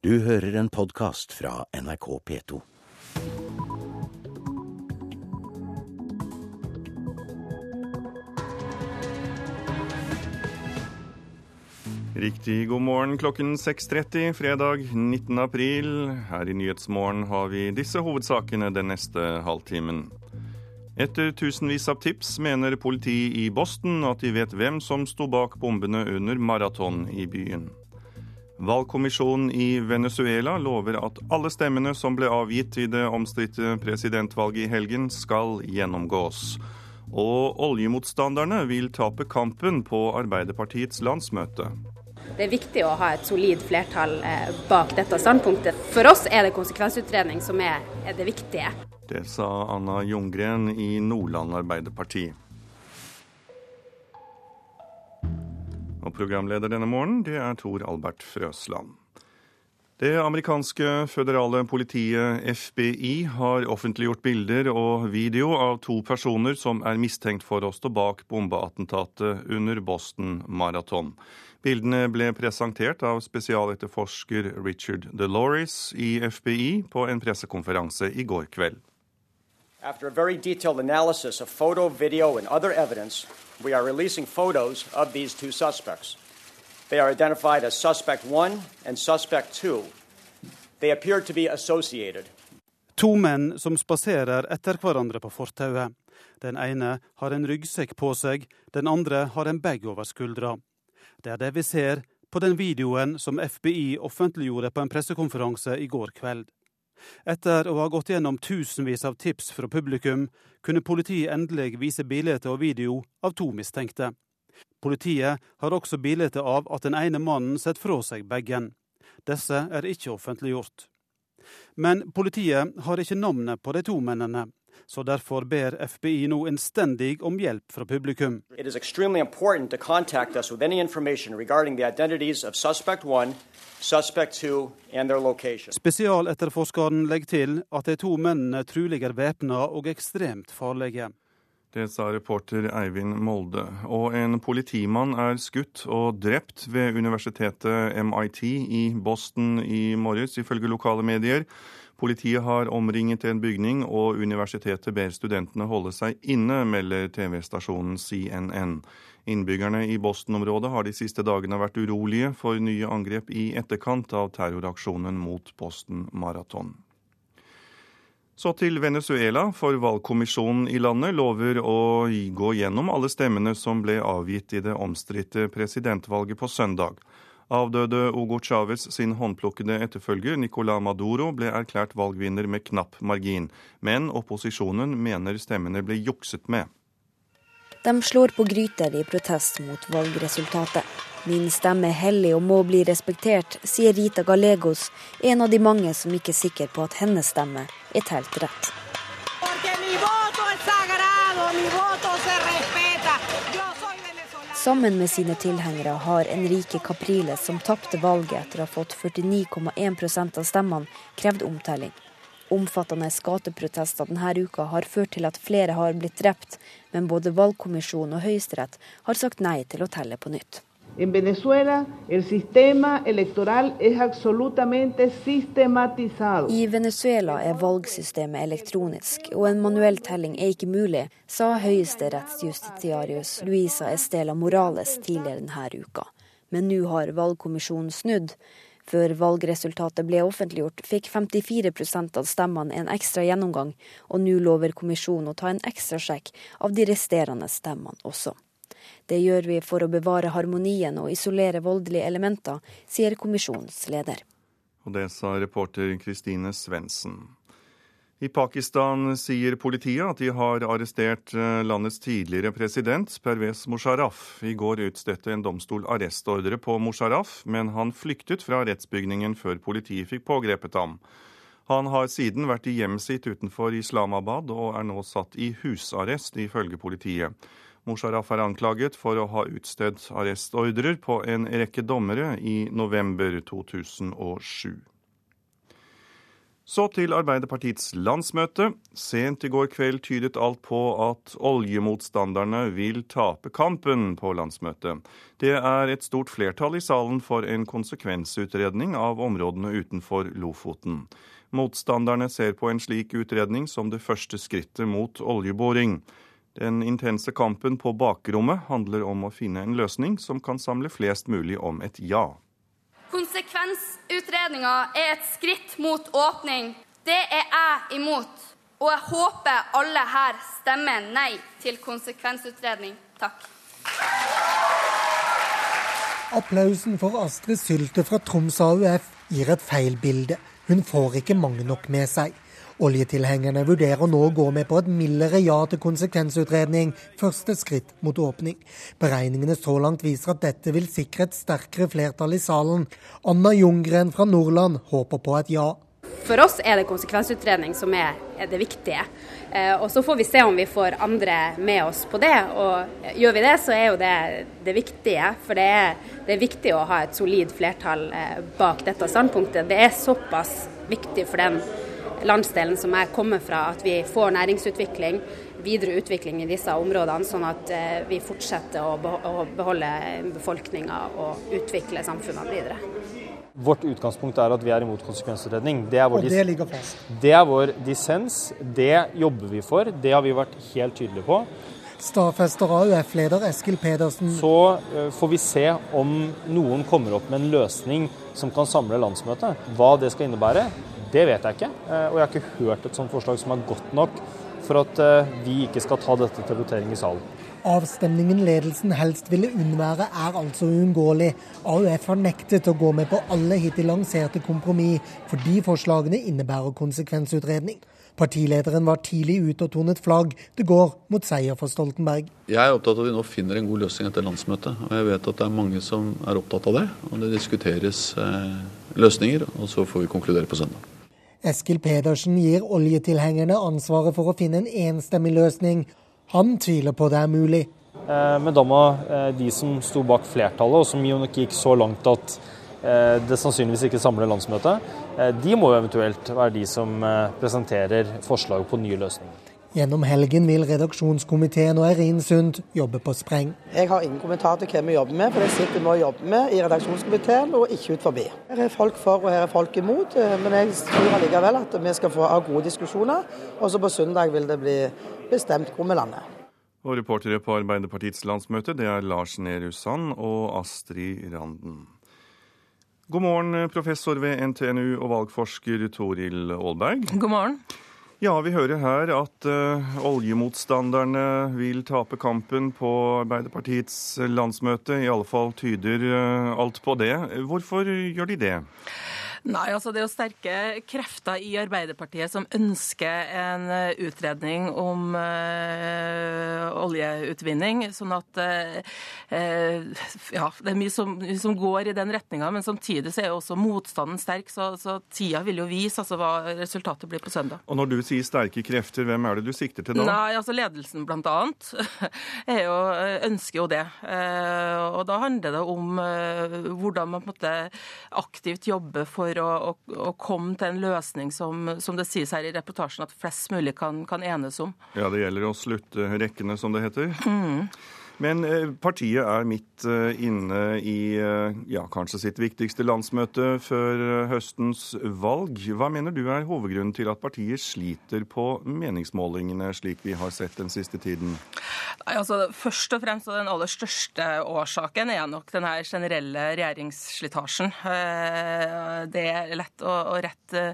Du hører en podkast fra NRK P2. Riktig god morgen klokken 6.30 fredag 19. april. Her i Nyhetsmorgen har vi disse hovedsakene den neste halvtimen. Etter tusenvis av tips mener politiet i Boston at de vet hvem som sto bak bombene under maraton i byen. Valgkommisjonen i Venezuela lover at alle stemmene som ble avgitt i det omstridte presidentvalget i helgen, skal gjennomgås. Og oljemotstanderne vil tape kampen på Arbeiderpartiets landsmøte. Det er viktig å ha et solid flertall eh, bak dette standpunktet. For oss er det konsekvensutredning som er, er det viktige. Det sa Anna Ljunggren i Nordland Arbeiderparti. Og programleder denne morgenen, det er Tor Albert Frøsland. Det amerikanske føderale politiet FBI har offentliggjort bilder og video av to personer som er mistenkt for å stå bak bombeattentatet under Boston Marathon. Bildene ble presentert av spesialetterforsker Richard DeLoris i FBI på en pressekonferanse i går kveld. After a very detailed analysis of video, and other evidence, we are releasing photos of these two suspects. They are identified as Suspect 1 and Suspect 2. They appear to be associated. To menn som spaserer etter hverandre på fortauet. Den ene har en ryggsekk på seg, den andre har en bag over skuldra. Det er det vi ser på den videoen som FBI offentliggjorde på en pressekonferanse i går kveld. Etter å ha gått gjennom tusenvis av tips fra publikum, kunne politiet endelig vise bilde og video av to mistenkte. Politiet har også bilde av at den ene mannen setter fra seg bagen. Disse er ikke offentliggjort. Men politiet har ikke navnet på de to mennene, så derfor ber FBI nå innstendig om hjelp fra publikum. It is extremely important to contact us with any information regarding the identities of Suspect 1, Suspect 2 and their location. Spesialetterforskeren legger til at de to mennene trolig er væpna og ekstremt farlige. Det sa reporter Eivind Molde. Og en politimann er skutt og drept ved universitetet MIT i Boston i morges, ifølge lokale medier. Politiet har omringet en bygning, og universitetet ber studentene holde seg inne, melder TV-stasjonen CNN. Innbyggerne i Boston-området har de siste dagene vært urolige for nye angrep i etterkant av terroraksjonen mot Boston Marathon. Så til Venezuela, for valgkommisjonen i landet lover å gå gjennom alle stemmene som ble avgitt i det omstridte presidentvalget på søndag. Avdøde Hugo Chávez sin håndplukkede etterfølger Nicolá Maduro ble erklært valgvinner med knapp margin, men opposisjonen mener stemmene ble jukset med. De slår på gryter i protest mot valgresultatet. Min stemme er hellig og må bli respektert, sier Rita Gallegos, en av de mange som ikke er sikker på at hennes stemme er telt rett. Sammen med sine tilhengere har Enrique Capriles, som tapte valget etter å ha fått 49,1% av stemmene, krevd omtelling. Omfattende gateprotester denne uka har ført til at flere har blitt drept, men både valgkommisjonen og Høyesterett har sagt nei til å telle på nytt. En Venezuela, el sistema electoral es absolutamente sistematizado. I Venezuela er valgsystemet elektronisk, og en manuell telling er ikke mulig, sa høyesterettsjustitiarius Luisa Estela Morales tidligere denne uka. Men nå har valgkommisjonen snudd. Før valgresultatet ble offentliggjort, fikk 54% av stemmene en ekstra gjennomgang, og nå lover kommisjonen å ta en ekstra sjekk av de resterende stemmene også. Det gjør vi for å bevare harmonien og isolere voldelige elementer, sier kommisjonens leder. Og det sa reporter Kristine Svendsen. I Pakistan sier politiet at de har arrestert eh, landets tidligere president Pervez Musharraf. I går utstedte en domstol arrestordre på Musharraf, men han flyktet fra rettsbygningen før politiet fikk pågrepet ham. Han har siden vært i hjemmet sitt utenfor Islamabad og er nå satt i husarrest, ifølge politiet. Musharraf er anklaget for å ha utstedt arrestordrer på en rekke dommere i november 2007. Så til Arbeiderpartiets landsmøte. Sent i går kveld tydet alt på at oljemotstanderne vil tape kampen på landsmøtet. Det er et stort flertall i salen for en konsekvensutredning av områdene utenfor Lofoten. Motstanderne ser på en slik utredning som det første skrittet mot oljeboring. Den intense kampen på bakrommet handler om å finne en løsning som kan samle flest mulig om et ja. Konsekvensutredninga er et skritt mot åpning. Det er jeg imot. Og jeg håper alle her stemmer nei til konsekvensutredning. Takk. Applausen for Astrid Sylte fra Troms AUF gir et feil bilde. Hun får ikke mange nok med seg. Oljetilhengerne vurderer nå å gå med på et mildere ja til konsekvensutredning, første skritt mot åpning. Beregningene så langt viser at dette vil sikre et sterkere flertall i salen. Anna Ljunggren fra Nordland håper på et ja. For oss er det konsekvensutredning som er, det viktige. Eh, og Så får vi se om vi får andre med oss på det. og Gjør vi det, så er jo det det viktige. For det er, det er viktig å ha et solid flertall eh, bak dette standpunktet. Det er såpass viktig for den landsdelen som jeg kommer fra, at vi får næringsutvikling, videre utvikling i disse områdene, sånn at eh, vi fortsetter å beholde befolkninga og utvikle samfunnene videre. Vårt utgangspunkt er at vi er imot konsekvensutredning. Det og det ligger fast? Det er vår dissens. Det jobber vi for. Det har vi vært helt tydelige på. Stadfester AUF-leder Eskil Pedersen. Så uh, får vi se om noen kommer opp med en løsning som kan samle landsmøtet. Hva det skal innebære, det vet jeg ikke. Uh, og jeg har ikke hørt et sånt forslag som er godt nok for at uh, vi ikke skal ta dette til votering i salen. Avstemningen ledelsen helst ville unnvære, er altså uunngåelig. AUF har nektet å gå med på alle hittil lanserte kompromiss, fordi forslagene innebærer konsekvensutredning. Partilederen var tidlig ute og tonet flagg. Det går mot seier for Stoltenberg. Jeg er opptatt av at vi nå finner en god løsning etter landsmøtet. Og jeg vet at det er mange som er opptatt av det. Og det diskuteres eh, løsninger, og så får vi konkludere på søndag. Eskil Pedersen gir oljetilhengerne ansvaret for å finne en enstemmig løsning, han tviler på det er mulig. Eh, men da må eh, de som sto bak flertallet, og som jo nok gikk så langt at eh, det sannsynligvis ikke samler landsmøtet, de må jo eventuelt være de som presenterer forslag på nye løsninger. Gjennom helgen vil redaksjonskomiteen og Eirin Sund jobbe på spreng. Jeg har ingen kommentar til hvem vi jobber med, for det sitter vi og jobber med i redaksjonskomiteen og ikke ut forbi. Her er folk for og her er folk imot, men jeg tror allikevel at vi skal få ha gode diskusjoner. Og så på søndag vil det bli bestemt hvor vi lander. Og reportere på Arbeiderpartiets landsmøte, det er Lars Nehru Sand og Astrid Randen. God morgen, professor ved NTNU og valgforsker Toril Aalberg. God morgen. Ja, vi hører her at uh, oljemotstanderne vil tape kampen på Arbeiderpartiets landsmøte. I alle fall tyder uh, alt på det. Hvorfor gjør de det? Nei, altså Det er jo sterke krefter i Arbeiderpartiet som ønsker en eh, utredning om uh, oljeutvinning. Sånn at uh, Ja, det er mye som, som går i den retninga. Men samtidig så er jo også motstanden sterk, så, så tida vil jo vise altså, hva resultatet blir på søndag. Og når du sier sterke krefter, hvem er det du sikter til da? Nei, altså Ledelsen blant annet er jo, ønsker jo det. Og da handler det om hvordan man på en måte aktivt jobber for for å, å, å, komme til en løsning som, som, det sies her i reportasjen, at flest mulig kan, kan, enes om. Ja, det gjelder å slutte rekkene, som det heter. Mm. Men eh, partiet er midt eh, inne i eh, ja, kanskje sitt viktigste landsmøte før høstens valg. Hva mener du er hovedgrunnen til at partiet sliter på meningsmålingene, slik vi har sett den siste tiden? Nei, altså, først og fremst og Den aller største årsaken er nok den her generelle regjeringsslitasjen. Det er lett å, rette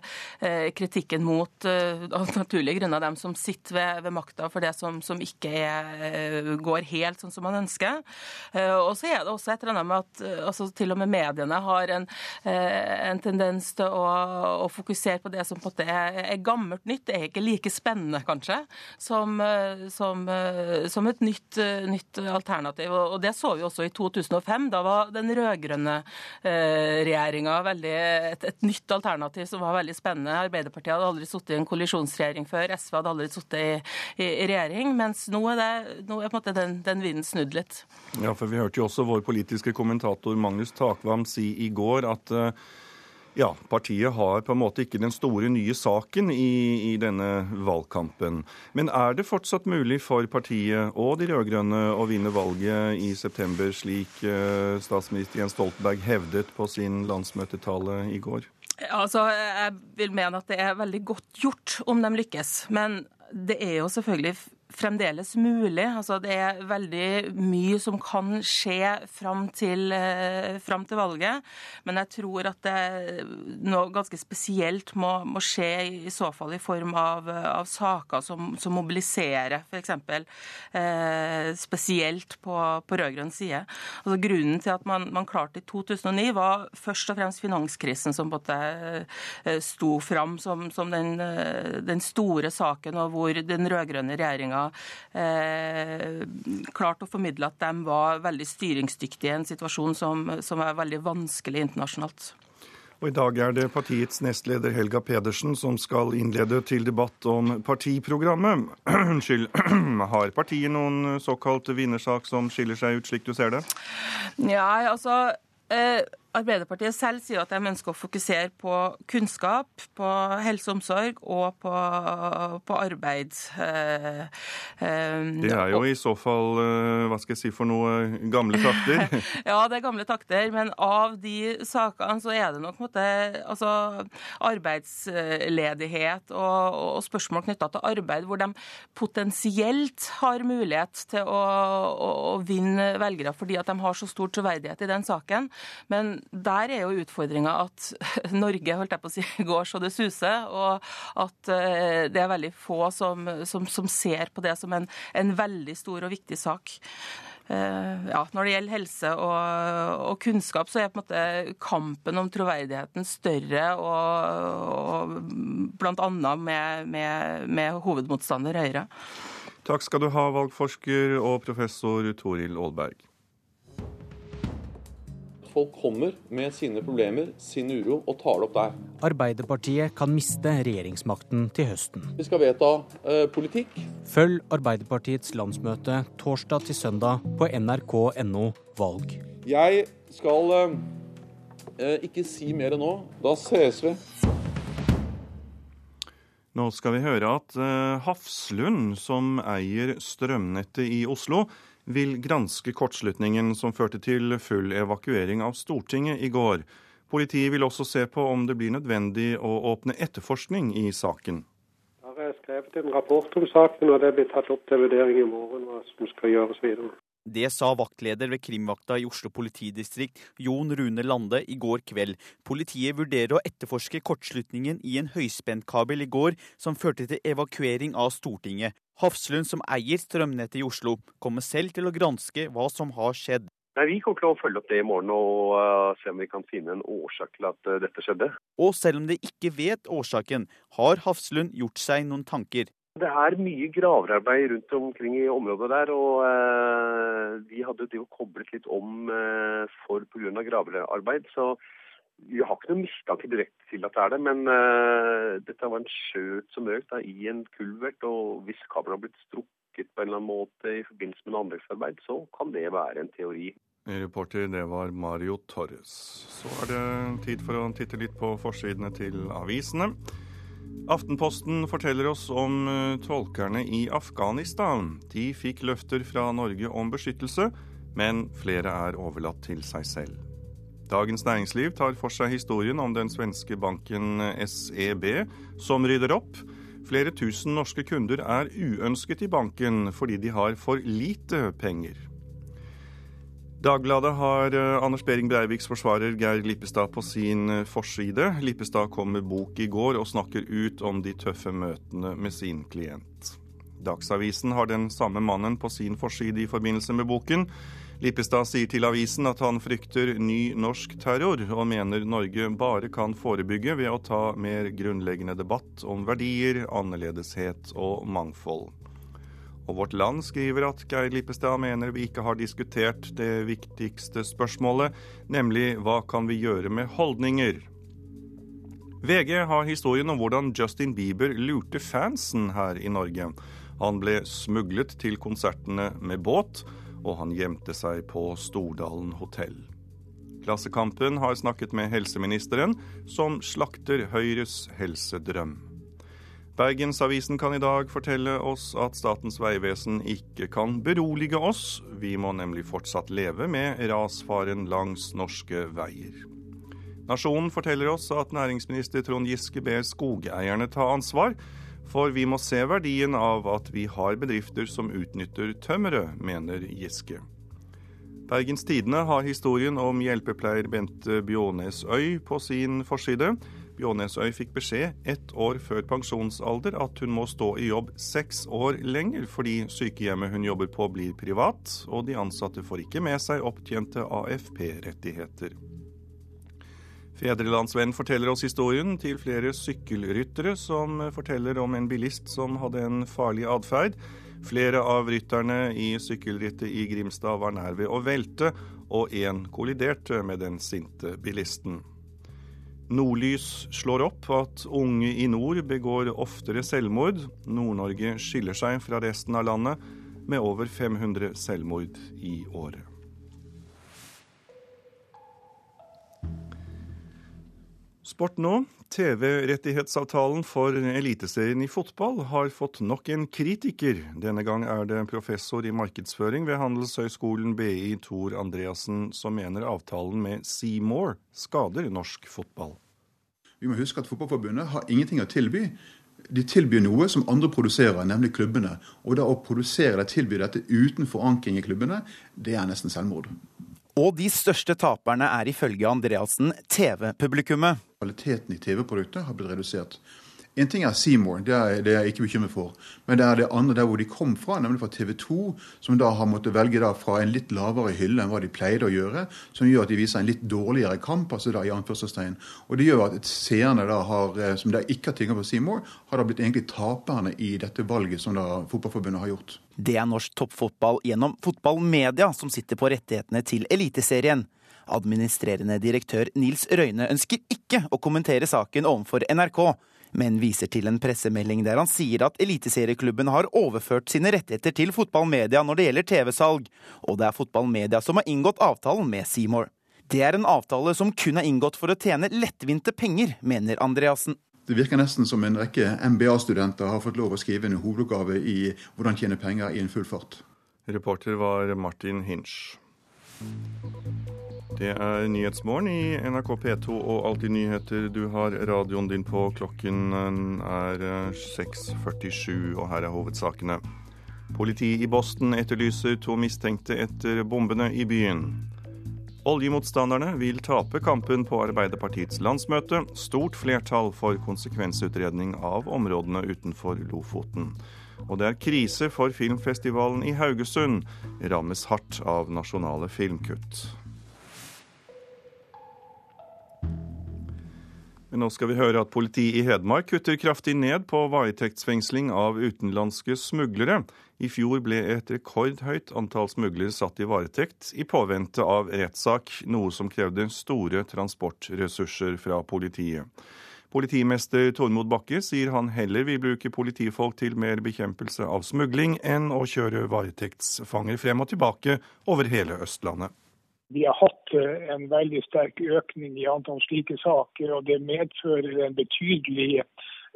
kritikken mot av naturlige grunner dem som sitter ved, ved makta for det som, som ikke er, går helt sånn som man ønsker. Eh, og så er det også et eller annet med at eh, altså, til og med mediene har en, eh, en tendens til å, å, fokusere på det som på en måte er, er, gammelt nytt. Det er ikke like spennende, kanskje, som, som, som et nytt, nytt, alternativ. Og det så vi også i 2005. Da var den rød-grønne regjeringa et, et, nytt alternativ som var veldig spennende. Arbeiderpartiet hadde aldri sittet i en koalisjonsregjering før. SV hadde aldri sittet i, i, i, regjering. Mens nå er, det, nå er på en måte den, den vinden snudd litt. Ja, for vi hørte jo også vår politiske kommentator Magnus Takvam si i går at uh, Ja, partiet har på en måte ikke den store nye saken i, i, denne valgkampen. Men er det fortsatt mulig for partiet og de rød-grønne å vinne valget i september, slik eh, statsminister Jens Stoltenberg hevdet på sin landsmøtetale i går? Altså, Jeg vil mene at det er veldig godt gjort om de lykkes. Men det er jo selvfølgelig fremdeles mulig. Altså, det er veldig mye som kan skje fram til, eh, fram til valget. Men jeg tror at det noe ganske spesielt må, må skje i så fall i form av, av saker som, som mobiliserer, f.eks. Eh, spesielt på, på rød-grønn side. Altså, grunnen til at man, man, klarte i 2009, var først og fremst finanskrisen som måte eh, sto fram som, som den, eh, den store saken, og hvor den rød-grønne regjeringa eh, klart å formidle at de var veldig styringsdyktige i en situasjon som, som er veldig vanskelig internasjonalt. Og I dag er det partiets nestleder Helga Pedersen som skal innlede til debatt om partiprogrammet. Unnskyld. Har partiet noen såkalt vinnersak som skiller seg ut, slik du ser det? Ja, altså... Eh Arbeiderpartiet selv sier at de ønsker å fokusere på kunnskap, på helse og omsorg og på, på arbeid. Eh, eh, det er jo i så fall, eh, hva skal jeg si for noe, gamle takter? ja, det er gamle takter, men av de sakene så er det nok måte, altså, arbeidsledighet og, og spørsmål knytta til arbeid, hvor de potensielt har mulighet til å, å, å vinne velgere fordi at de har så stor troverdighet i den saken. Men der er jo utfordringa at Norge holdt jeg på å si, går så det suser, og at eh, det er veldig få som, som, som ser på det som en, en, veldig stor og viktig sak. Eh, ja, når det gjelder helse og, og, kunnskap, så er på en måte kampen om troverdigheten større, og, og bl.a. Med, med, med hovedmotstander Høyre. Takk skal du ha, valgforsker og professor Toril Aalberg folk kommer med sine problemer, sin uro, og tar det opp der. Arbeiderpartiet kan miste regjeringsmakten til høsten. Vi skal vedta eh, politikk. Følg Arbeiderpartiets landsmøte torsdag til søndag på nrk.no valg. Jeg skal eh, eh, ikke si mer nå. Da ses vi. Nå skal vi høre at eh, Hafslund, som eier strømnettet i Oslo, vil granske kortslutningen som førte til full evakuering av Stortinget i går. Politiet vil også se på om det blir nødvendig å åpne etterforskning i saken. Jeg har skrevet en rapport om saken, og det blir tatt opp til vurdering i morgen hva som skal gjøres videre. Det sa vaktleder ved krimvakta i Oslo politidistrikt, Jon Rune Lande, i går kveld. Politiet vurderer å etterforske kortslutningen i en høyspentkabel i går, som førte til evakuering av Stortinget. Hafslund, som eier strømnettet i Oslo, kommer selv til å granske hva som har skjedd. Nei, Vi kommer til å følge opp det i morgen og uh, se om vi kan finne en årsak til at uh, dette skjedde. Og selv om de ikke vet årsaken, har Hafslund gjort seg noen tanker. Det er mye graverarbeid rundt omkring i området der, og eh, vi hadde jo koblet litt om eh, for pga. graverarbeid. Så vi har ikke noen mistanke direkte til at det er det, men eh, dette var en skjøt som røk da, i en kulvert. Og hvis kabelen har blitt strukket på en eller annen måte i forbindelse med noe anleggsarbeid, så kan det være en teori. Reporter, det var Mario Torres. Så er det tid for å titte litt på forsidene til avisene. Aftenposten forteller oss om eh, tolkerne i Afghanistan. De fikk løfter fra Norge om beskyttelse, men flere er overlatt til seg selv. Dagens Næringsliv tar for seg historien om den svenske banken SEB, som rydder opp. Flere tusen norske kunder er uønsket i banken fordi de har for lite penger. Dagbladet har uh, Anders Behring Breiviks forsvarer Geir Lippestad på sin uh, forside. Lippestad kom med bok i går og snakker ut om de tøffe møtene med sin klient. Dagsavisen har den samme mannen på sin forside i forbindelse med boken. Lippestad sier til avisen at han frykter ny norsk terror, og mener Norge bare kan forebygge ved å ta mer grunnleggende debatt om verdier, annerledeshet og mangfold. Og Vårt Land skriver at Geir Lippestad mener vi ikke har diskutert det viktigste spørsmålet, nemlig hva kan vi gjøre med holdninger? VG har historien om hvordan Justin Bieber lurte fansen her i Norge. Han ble smuglet til konsertene med båt, og han gjemte seg på Stordalen hotell. Klassekampen har snakket med helseministeren, som slakter Høyres helsedrøm. Bergensavisen kan i dag fortelle oss at Statens vegvesen ikke kan berolige oss. Vi må nemlig fortsatt leve med rasfaren langs norske veier. Nasjonen forteller oss at næringsminister Trond Giske ber skogeierne ta ansvar, for vi må se verdien av at vi har bedrifter som utnytter tømmeret, mener Giske. Bergens Tidende har historien om hjelpepleier Bente Bjånes Øy på sin forside. Bjånes Øy fikk beskjed ett år før pensjonsalder at hun må stå i jobb seks år lenger fordi sykehjemmet hun jobber på blir privat, og de ansatte får ikke med seg opptjente AFP-rettigheter. Fedrelandsvenn forteller oss historien til flere sykkelryttere som forteller om en bilist som hadde en farlig atferd. Flere av rytterne i sykkelrittet i Grimstad var nær ved å velte, og én kolliderte med den sinte bilisten. Nordlys slår opp at unge i nord begår oftere selvmord. Nord-Norge skiller seg fra resten av landet med over 500 selvmord i året. Sport nå. TV-rettighetsavtalen for Eliteserien i fotball har fått nok en kritiker. Denne gang er det professor i markedsføring ved Handelshøyskolen BI Tor Andreassen som mener avtalen med Seymour skader norsk fotball. Vi må huske at Fotballforbundet har ingenting å tilby. De tilbyr noe som andre produserer, nemlig klubbene. Og da å produsere eller tilby dette uten forankring i klubbene, det er nesten selvmord. Og de største taperne er ifølge Andreassen TV-publikummet. Kvaliteten i TV-produktet har blitt redusert. En ting er Seymour, det er, det er jeg ikke bekymret for. Men det er det andre der hvor de kom fra, nemlig fra TV 2, som da har måttet velge fra en litt lavere hylle enn hva de pleide å gjøre, som gjør at de viser en litt dårligere kamp, altså da i anførselstegn. Og det gjør at seerne da har, eh, som da ikke har tilgang på Seymour, har da blitt egentlig taperne i dette valget som da Fotballforbundet har gjort. Det er norsk toppfotball gjennom fotballmedia som sitter på rettighetene til Eliteserien. Administrerende direktør Nils Røyne ønsker ikke å kommentere saken overfor NRK men viser til en pressemelding der han sier at Eliteserieklubben har overført sine rettigheter til fotballmedia når det gjelder TV-salg, og det er fotballmedia som har inngått avtalen med Seymour. Det er en avtale som kun er inngått for å tjene lettvinte penger, mener Andreassen. Det virker nesten som en rekke MBA-studenter har fått lov å skrive en hovedoppgave i hvordan tjene penger i en full fart. Reporter var Martin Hinsch. Det er Nyhetsmorgen i NRK P2 og Alltid nyheter. Du har radioen din på. Klokken er 6.47, og her er hovedsakene. Politiet i Boston etterlyser to mistenkte etter bombene i byen. Oljemotstanderne vil tape kampen på Arbeiderpartiets landsmøte. Stort flertall for konsekvensutredning av områdene utenfor Lofoten. Og det er krise for filmfestivalen i Haugesund. Rammes hardt av nasjonale filmkutt. Nå skal vi høre at politiet i Hedmark kutter kraftig ned på varetektsfengsling av utenlandske smuglere. I fjor ble et rekordhøyt antall smuglere satt i varetekt i påvente av rettssak, noe som krevde store transportressurser fra politiet. Politimester Tormod Bakke sier han heller vil bruke politifolk til mer bekjempelse av smugling enn å kjøre varetektsfanger frem og tilbake over hele Østlandet. Vi har hatt eh, en veldig sterk økning i antall slike saker, og det medfører en betydelig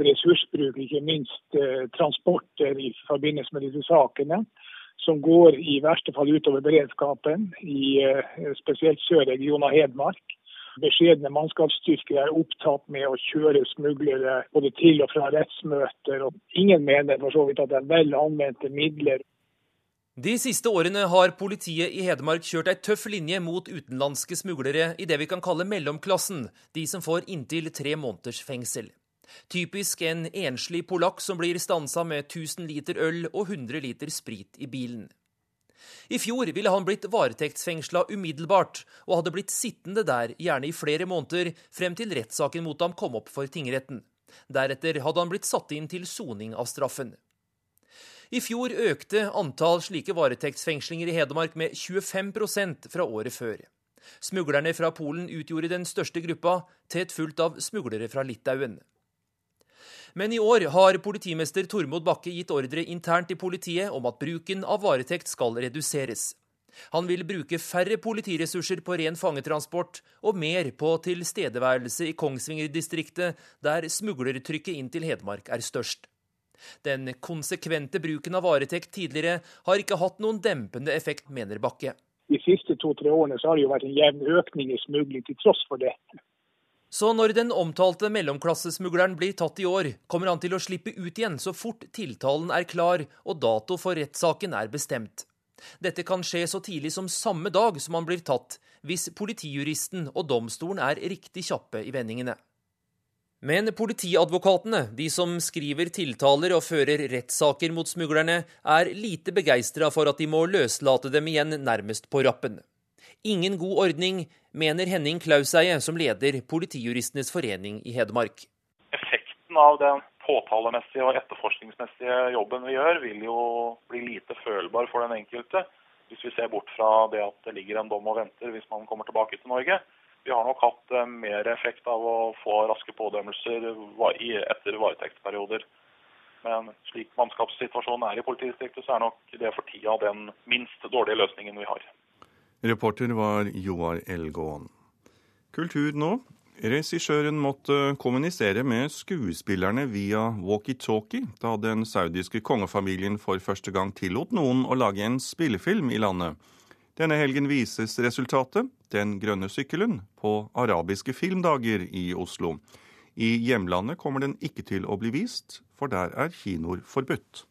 ressursbruk, ikke minst eh, transporter i forbindelse med disse sakene. Som går i verste fall utover beredskapen, i eh, spesielt sørregionen av Hedmark. Beskjedne mannskapsstyrker er opptatt med å kjøre smuglere både til og fra rettsmøter. og Ingen mener for så vidt at det er vel anvendte midler de siste årene har politiet i Hedmark kjørt ei tøff linje mot utenlandske smuglere i det vi kan kalle mellomklassen, de som får inntil tre måneders fengsel. Typisk en enslig polakk som blir stansa med 1000 liter øl og 100 liter sprit i bilen. I fjor ville han blitt varetektsfengsla umiddelbart, og hadde blitt sittende der gjerne i flere måneder, frem til rettssaken mot ham kom opp for tingretten. Deretter hadde han blitt satt inn til soning av straffen. I fjor økte antall slike varetektsfengslinger i Hedmark med 25% fra året før. Smuglerne fra Polen utgjorde den største gruppa, tett fulgt av smuglere fra Litauen. Men i år har politimester Tormod Bakke gitt ordre internt i politiet om at bruken av varetekt skal reduseres. Han vil bruke færre politiressurser på ren fangetransport og mer på tilstedeværelse i Kongsvinger-distriktet, der smuglertrykket inn til Hedmark er størst. Den konsekvente bruken av varetekt tidligere har ikke hatt noen dempende effekt, mener Bakke. De siste to-tre årene så har det jo vært en jevn økning i smugling til tross for det. Så når den omtalte mellomklassesmugleren blir tatt i år, kommer han til å slippe ut igjen så fort tiltalen er klar og dato for rettssaken er bestemt. Dette kan skje så tidlig som samme dag som han blir tatt, hvis politijuristen og domstolen er riktig kjappe i vendingene. Men politiadvokatene, de som skriver tiltaler og fører rettssaker mot smuglerne, er lite begeistra for at de må løslate dem igjen nærmest på rappen. Ingen god ordning, mener Henning Klauseie, som leder Politijuristenes forening i Hedmark. Effekten av den påtalemessige og etterforskningsmessige jobben vi gjør, vil jo bli lite følbar for den enkelte, hvis vi ser bort fra det at det ligger en dom og venter hvis man kommer tilbake til Norge. Vi har nok hatt eh, mer effekt av å få raske pådømmelser etter varetektsperioder. Men slik mannskapssituasjonen er i politidistriktet, så er nok det for tida den minst dårlige løsningen vi har. Reporter var Joar Elgåen. Kultur nå. Regissøren måtte kommunisere med skuespillerne via walkietalkie da den saudiske kongefamilien for første gang tillot noen å lage en spillefilm i landet. Denne helgen vises resultatet, Den grønne sykkelen, på arabiske filmdager i Oslo. I hjemlandet kommer den ikke til å bli vist, for der er kinoer forbudt.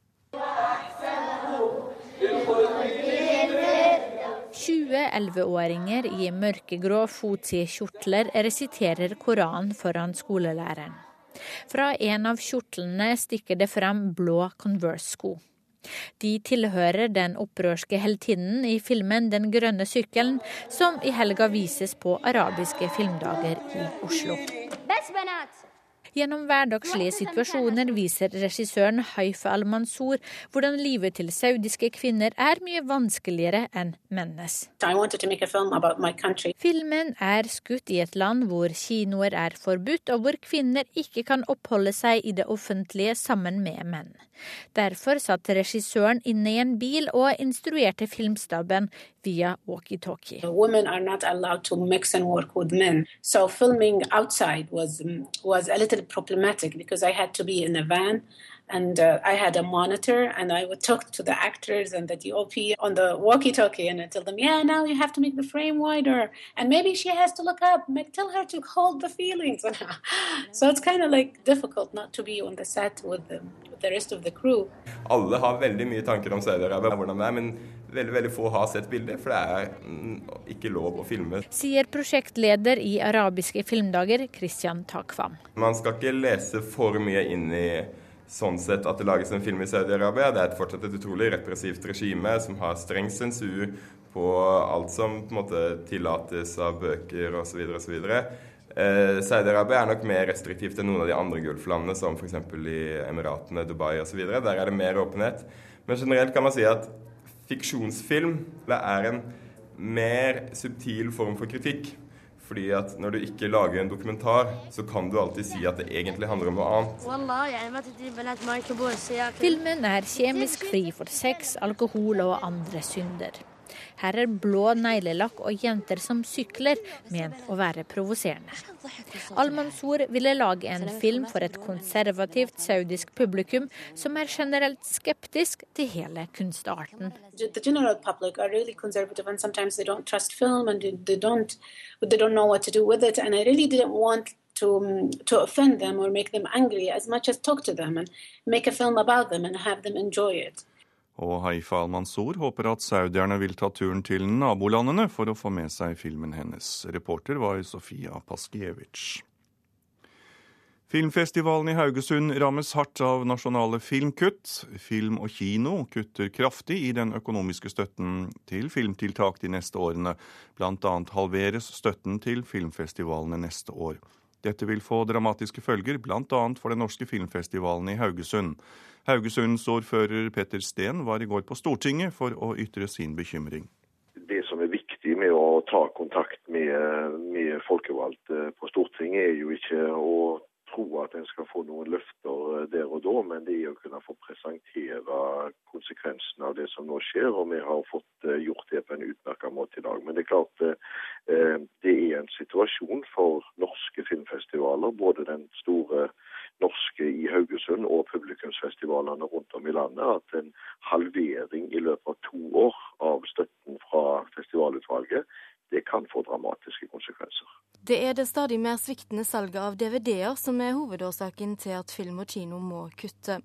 20 11-åringer i mørkegrå fotside-kjortler resiterer Koranen foran skolelæreren. Fra en av kjortlene stikker det frem blå Converse-sko. De tilhører den opprørske heltinnen i filmen 'Den grønne sykkelen', som i helga vises på arabiske filmdager i Oslo. Gjennom hverdagslige situasjoner viser regissøren Haif al-Mansour hvordan livet til saudiske kvinner er mye vanskeligere enn mennes. Filmen er skutt i et land hvor kinoer er forbudt, og hvor kvinner ikke kan oppholde seg i det offentlige sammen med menn. Derfor satt regissøren inne i en bil og instruerte filmstaben via walkietalkie. Women are not allowed to mix and work with men. So filming outside was was a little problematic because I had to be in a van and uh, I had a monitor and I would talk to the actors and the DOP on the walkie-talkie and I tell them, yeah, now you have to make the frame wider and maybe she has to look up. Make, tell her to hold the feelings. so it's kind of like difficult not to be on the set with the, with the rest of the crew. Alle har veldig mye tanker om Saudi-Arabia, hvordan det er, men veldig veldig få har sett bildet, for det er mm, ikke lov å filme. Sier prosjektleder i arabiske filmdager, Christian Takvam. Man skal ikke lese for mye inn i sånn sett at det lages en film i Saudi-Arabia. Det er fortsatt et utrolig repressivt regime som har streng sensur på alt som på en måte tillates av bøker osv. osv. Eh, Saudi-Arabia er nok mer restriktivt enn noen av de andre gulflandene, som f.eks. i Emiratene, Dubai osv. Der er det mer åpenhet. Men generelt kan man si at fiksjonsfilm er en mer subtil form for kritikk. Fordi at når du ikke lager en dokumentar, så kan du alltid si at det egentlig handler om noe annet. Filmen er kjemisk fri for sex, alkohol og andre synder. Her er blå neglelakk og jenter som sykler, ment å være provoserende. Al-Mansour ville lage en film for et konservativt saudisk publikum som er generelt skeptisk til hele kunstarten. Really film they don't, they don't know what to do with it. And I really didn't want to, to offend them or make them angry as much as talk to them and make a film about them and have them enjoy it. Og Haifa al-Mansour håper at saudierne vil ta turen til nabolandene for å få med seg filmen hennes. Reporter var Sofia Paskiewicz. Filmfestivalen i Haugesund rammes hardt av nasjonale filmkutt. Film og kino kutter kraftig i den økonomiske støtten til filmtiltak de neste årene. Annet halveres støtten til filmfestivalene neste år. Dette vil få dramatiske følger, bl.a. for den norske filmfestivalen i Haugesund. Haugesundsordfører Petter Steen var i går på Stortinget for å ytre sin bekymring. Det som er viktig med å ta kontakt med, med folkevalgte på Stortinget, er jo ikke å tro at en skal få noen løfter der og da, men det er å kunne få presentere konsekvensene av det som nå skjer. Og vi har fått gjort det på en utmerket måte i dag. Men det er klart det er en situasjon for norske filmfestivaler, både den store norske i Haugesund og publikumsfestivalene rundt om i landet, at en halvering i løpet av to år av støtten fra festivalutvalget, det kan få dramatiske konsekvenser. Det er det stadig mer sviktende salget av DVD-er som er hovedårsaken til at film og kino må kutte.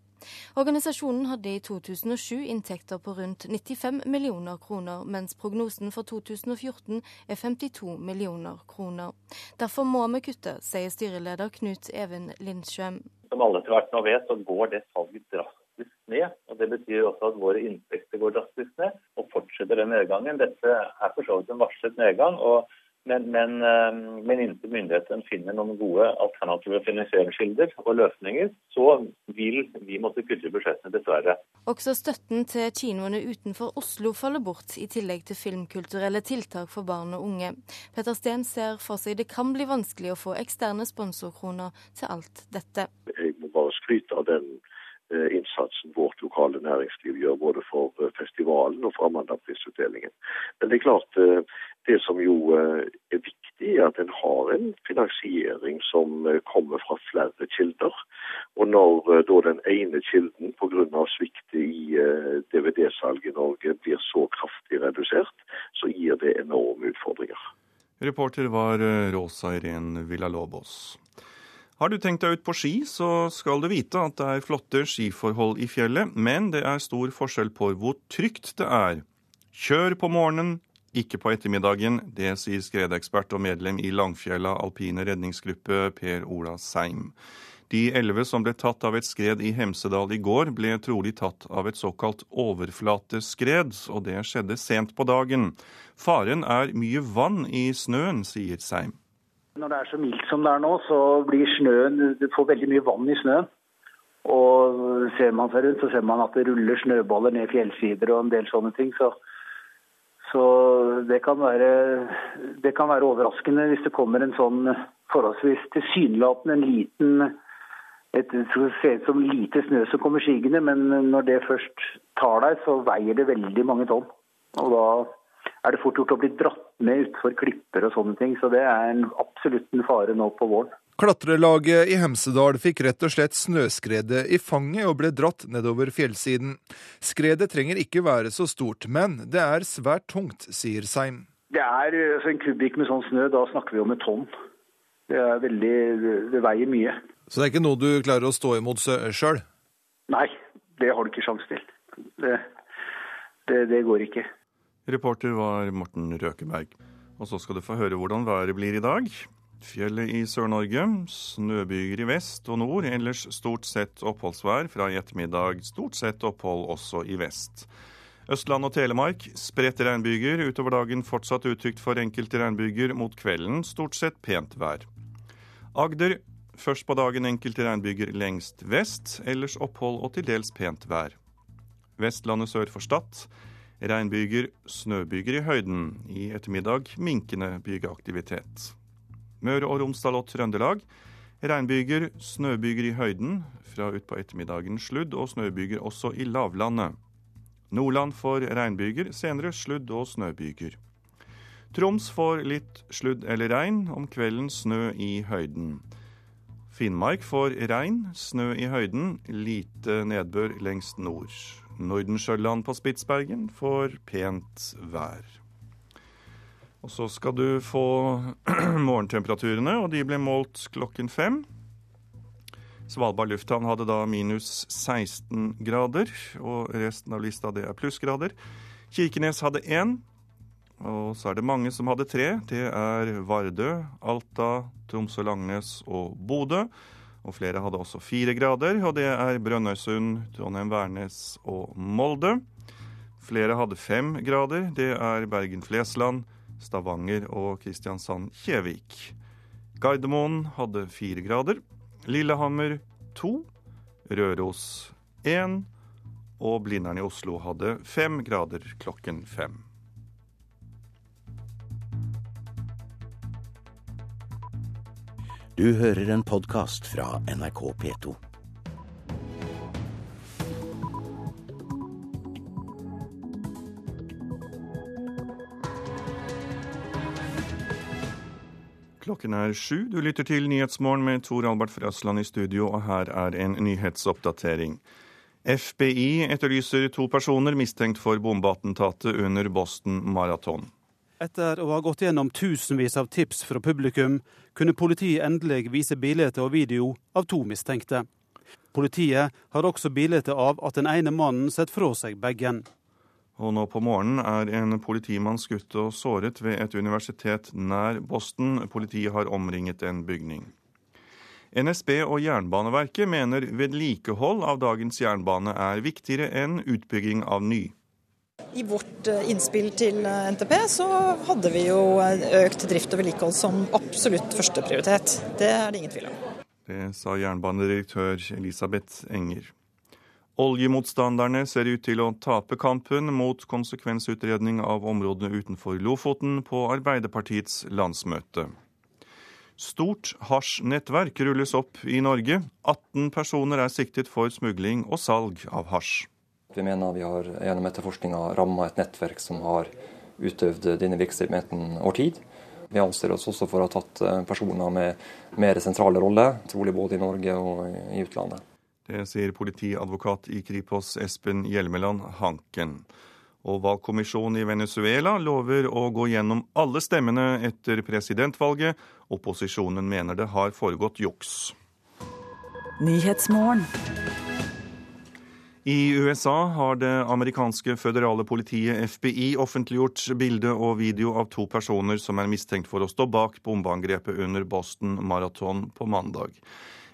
Organisasjonen hadde i 2007 inntekter på rundt 95 millioner kroner, mens prognosen for 2014 er 52 millioner kroner. Derfor må vi kutte, sier styreleder Knut Even Lindsjøm. Som alle etter hvert nå vet, så går det salget drastisk ned. og Det betyr også at våre inntekter går drastisk ned, og fortsetter den nedgangen. Dette er for så vidt en varslet nedgang. og men, men, eh, men inntil myndighetene finner noen gode alternative finansieringskilder og løsninger, så vil vi måtte kutte budsjettene, dessverre. Også støtten til kinoene utenfor Oslo faller bort, i tillegg til filmkulturelle tiltak for barn og unge. Petter Steen ser for seg det kan bli vanskelig å få eksterne sponsorkroner til alt dette. Jeg må bare skryte av den innsatsen vårt lokale næringsliv gjør, både for eh, festivalen og for Amandaprisutdelingen. Men det er klart, det som jo eh, er viktig, er at en har en finansiering som eh, kommer fra flere kilder. Og når eh, da den ene kilden pga. svikt i DVD-salget i Norge blir så kraftig redusert, så gir det enorme utfordringer. Reporter var Rosa Irén Villalobos. Har du tenkt deg ut på ski, så skal du vite at det er flotte skiforhold i fjellet, men det er stor forskjell på hvor trygt det er. Kjør på morgenen, ikke på ettermiddagen. Det sier skredekspert og medlem i Langfjella alpine redningsgruppe Per Ola Seim. De elleve som ble tatt av et skred i Hemsedal i går, ble trolig tatt av et såkalt overflateskred, og det skjedde sent på dagen. Faren er mye vann i snøen, sier Seim. Når det er så mildt som det er nå, så blir snøen Du får veldig mye vann i snøen. Og ser man seg rundt, så ser man at det ruller snøballer ned fjellsider og en del sånne ting. Så så det kan, være, det kan være overraskende hvis det kommer en sånn forholdsvis tilsynelatende en liten et, det ser ut som lite snø som kommer sigende, men når det først tar deg, så veier det veldig mange tonn. Og da er det fort gjort å bli dratt med utfor klipper og sånne ting. Så det er en, absolutt en fare nå på våren. Klatrelaget i Hemsedal fikk rett og slett snøskredet i fanget og ble dratt nedover fjellsiden. Skredet trenger ikke være så stort, men det er svært tungt, sier Seim. Det er altså En kubikk med sånn snø, da snakker vi om et tonn. Det er veldig Det veier mye. Så det er ikke noe du klarer å stå imot sjøl? Nei, det har du ikke sjanse til. Det, det, det går ikke. Reporter var Morten Røkeberg. Og så skal du få høre hvordan været blir i dag. Fjellet i Sør-Norge. Snøbyger i vest og nord. Ellers stort sett oppholdsvær. Fra i ettermiddag stort sett opphold også i vest. Østland og Telemark spredte regnbyger. Utover dagen fortsatt utrygt for enkelte regnbyger. Mot kvelden stort sett pent vær. Agder først på dagen enkelte regnbyger lengst vest. Ellers opphold og til dels pent vær. Vestlandet sør for Stad. Regnbyger, snøbyger i høyden. I ettermiddag minkende bygeaktivitet. Møre og Romsdal og Trøndelag. Regnbyger, snøbyger i høyden. Fra utpå ettermiddagen sludd og snøbyger også i lavlandet. Nordland får regnbyger, senere sludd og snøbyger. Troms får litt sludd eller regn, om kvelden snø i høyden. Finnmark får regn, snø i høyden, lite nedbør lengst nord. Nordensjøland på Spitsbergen får pent vær. Og så skal du få morgentemperaturene, og de ble målt klokken fem. Svalbard lufthavn hadde da minus 16 grader, og resten av lista det er plussgrader. Kirkenes hadde én, og så er det mange som hadde tre. Det er Vardø, Alta, Tromsø-Langnes og Bodø. Og flere hadde også fire grader, og det er Brønnøysund, Trondheim-Værnes og Molde. Flere hadde fem grader. Det er Bergen-Flesland, Stavanger og Kristiansand-Kjevik. Gardermoen hadde fire grader. Lillehammer to. Røros én. Og Blindern i Oslo hadde fem grader klokken fem. Du hører en podkast fra NRK P2. Klokken er sju. Du lytter til Nyhetsmorgen med Tor Albert Frøsland i studio, og her er en nyhetsoppdatering. FBI etterlyser to personer mistenkt for bombeattentatet under Boston Marathon. Etter å ha gått gjennom tusenvis av tips fra publikum, kunne politiet endelig vise bilder og video av to mistenkte. Politiet har også bilde av at den ene mannen setter fra seg bagen. Og nå på morgenen er en politimann skutt og såret ved et universitet nær Boston. Politiet har omringet en bygning. NSB og Jernbaneverket mener vedlikehold av dagens jernbane er viktigere enn utbygging av ny. I vårt eh, innspill til eh, NTP så hadde vi jo eh, økt drift og vedlikehold som absolutt førsteprioritet. Det er det ingen tvil om. Det sa jernbanedirektør Elisabeth Enger. Oljemotstanderne ser ut til å tape kampen mot konsekvensutredning av områdene utenfor Lofoten på Arbeiderpartiets landsmøte. Stort hasjnettverk rulles opp i Norge. 18 personer er siktet for smugling og salg av hasj. Vi mener vi har gjennom etterforskninga ramma et nettverk som har utøvd denne virksomheten over tid. Vi anser oss også for å ha tatt eh, personer med mer sentrale roller, trolig både i Norge og i utlandet. Det sier politiadvokat i Kripos Espen Hjelmeland Hanken. Og valgkommisjonen i Venezuela lover å gå gjennom alle stemmene etter presidentvalget. Opposisjonen mener det har foregått juks. I USA har det amerikanske føderale politiet FBI offentliggjort bilde og video av to personer som er mistenkt for å stå bak bombeangrepet under Boston Marathon på mandag.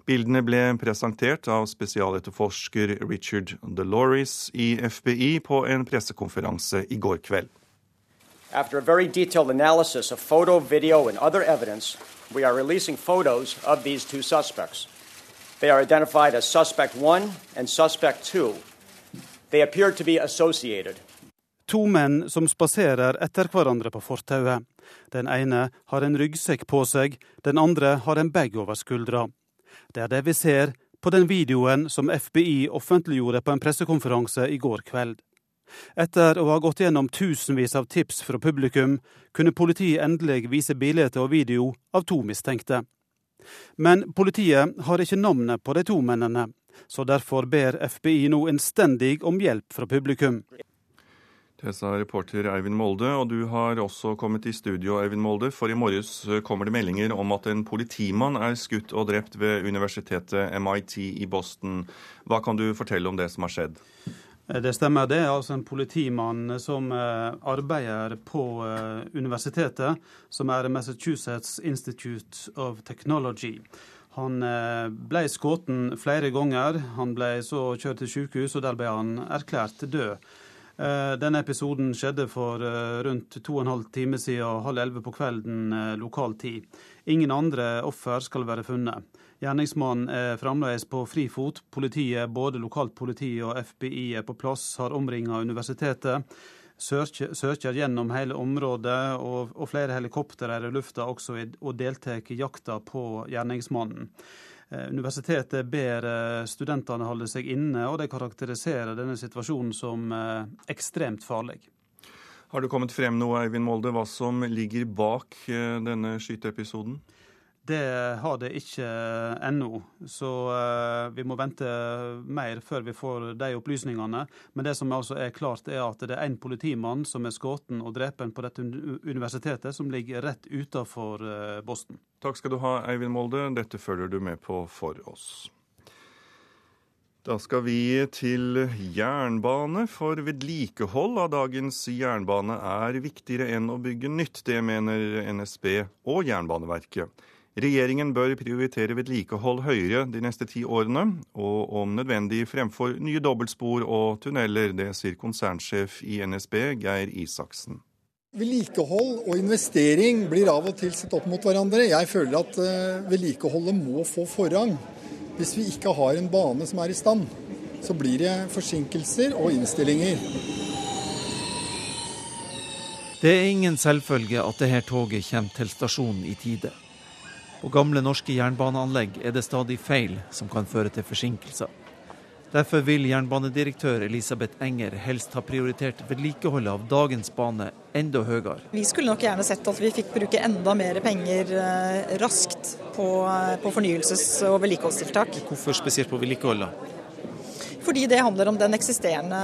Bildene ble presentert av spesialetterforsker Richard DeLoris i FBI på en pressekonferanse i går kveld. After a very detailed analysis of photo, video, and other evidence, we are releasing photos of these two suspects. They are identified as Suspect one and Suspect two. They appear to be associated. To menn som spaserer etter hverandre på fortauet. Den ene har en ryggsekk på seg, den andre har en bag over skuldra. Det er det vi ser på den videoen som FBI offentliggjorde på en pressekonferanse i går kveld. Etter å ha gått gjennom tusenvis av tips fra publikum, kunne politiet endelig vise bilder og video av to mistenkte. Men politiet har ikke navnet på de to mennene, så derfor ber FBI nå innstendig om hjelp fra publikum. Det sa reporter Eivind Molde, og du har også kommet i studio, Eivind Molde, for i morges kommer det meldinger om at en politimann er skutt og drept ved universitetet MIT i Boston. Hva kan du fortelle om det som har skjedd? Det stemmer. Det er altså en politimann som eh, arbeider på eh, universitetet, som er Massachusetts Institute of Technology. Han eh, ble skutt flere ganger. Han ble så kjørt til sykehus, og der ble han erklært død. Eh, denne episoden skjedde for eh, rundt to og en halv time siden halv elleve på kvelden eh, lokal tid. Ingen andre offer skal være funnet. Gjerningsmannen er fremdeles på frifot. Politiet, både lokalt politi og FBI er på plass, har omringa universitetet. Søker, gjennom hele området, og, og flere helikoptre er i lufta også og deltar i jakta på gjerningsmannen. Eh, universitetet ber eh, studentene holde seg inne, og de karakteriserer denne situasjonen som eh, ekstremt farlig. Har det kommet frem noe, Eivind Molde, hva som ligger bak denne skyteepisoden? Det har det ikke ennå, så uh, vi må vente mer før vi får de opplysningene. Men det som altså er klart, er at det er en politimann som er skutt og drept på dette universitetet, som ligger rett utenfor uh, Boston. Takk skal du ha, Eivind Molde. Dette følger du med på for oss. Da skal vi til jernbane, for vedlikehold av dagens jernbane er viktigere enn å bygge nytt. Det mener NSB og Jernbaneverket. Regjeringen bør prioritere vedlikehold høyere de neste ti årene, og om nødvendig fremfor nye dobbeltspor og tunneler. Det sier konsernsjef i NSB, Geir Isaksen. Vedlikehold og investering blir av og til sett opp mot hverandre. Jeg føler at eh, vedlikeholdet må få forrang. Hvis vi ikke har en bane som er i stand, så blir det forsinkelser og innstillinger. Det er ingen selvfølge at dette toget kommer til stasjonen i tide. På gamle norske jernbaneanlegg er det stadig feil som kan føre til forsinkelser. Derfor vil jernbanedirektør Elisabeth Enger helst ha prioritert vedlikeholdet av dagens bane enda høyere. Vi skulle nok gjerne sett at vi fikk bruke enda mer penger eh, raskt på, eh, på fornyelses- og vedlikeholdstiltak. Hvorfor spesielt på vedlikeholdet? Fordi det handler om den eksisterende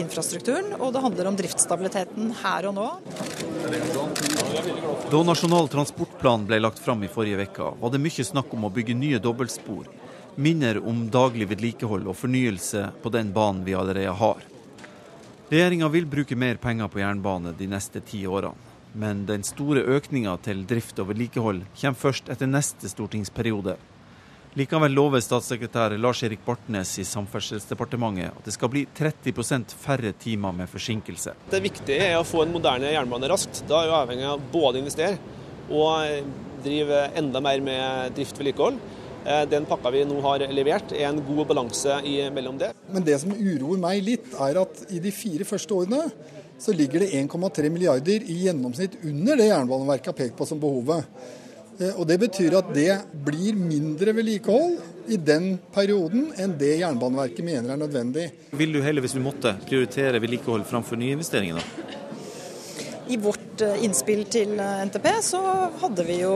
infrastrukturen, og det handler om driftsstabiliteten her og nå. Da Nasjonal transportplan ble lagt fram i forrige uke, var det mye snakk om å bygge nye dobbeltspor minner om daglig vedlikehold og fornyelse på den banen vi allerede har. Regjeringa vil bruke mer penger på jernbane de neste ti årene. Men den store økninga til drift og vedlikehold kommer først etter neste stortingsperiode. Likevel lover statssekretær Lars-Erik Bartnes i Samferdselsdepartementet at det skal bli 30% færre timer med forsinkelse. Det viktige er å få en moderne jernbane raskt. Da er vi avhengig av både å investere og drive enda mer med drift og vedlikehold. Eh, den pakka vi nå har levert, er en god balanse mellom det. Men det som uroer meg litt, er at i de fire første årene så ligger det 1,3 milliarder i gjennomsnitt under det Jernbaneverket har pekt på som behovet. Eh, og Det betyr at det blir mindre vedlikehold i den perioden enn det Jernbaneverket mener er nødvendig. Vil du heller, hvis du måtte, prioritere vedlikehold framfor nyinvesteringer? da? I vårt eh, innspill til eh, NTP så hadde vi jo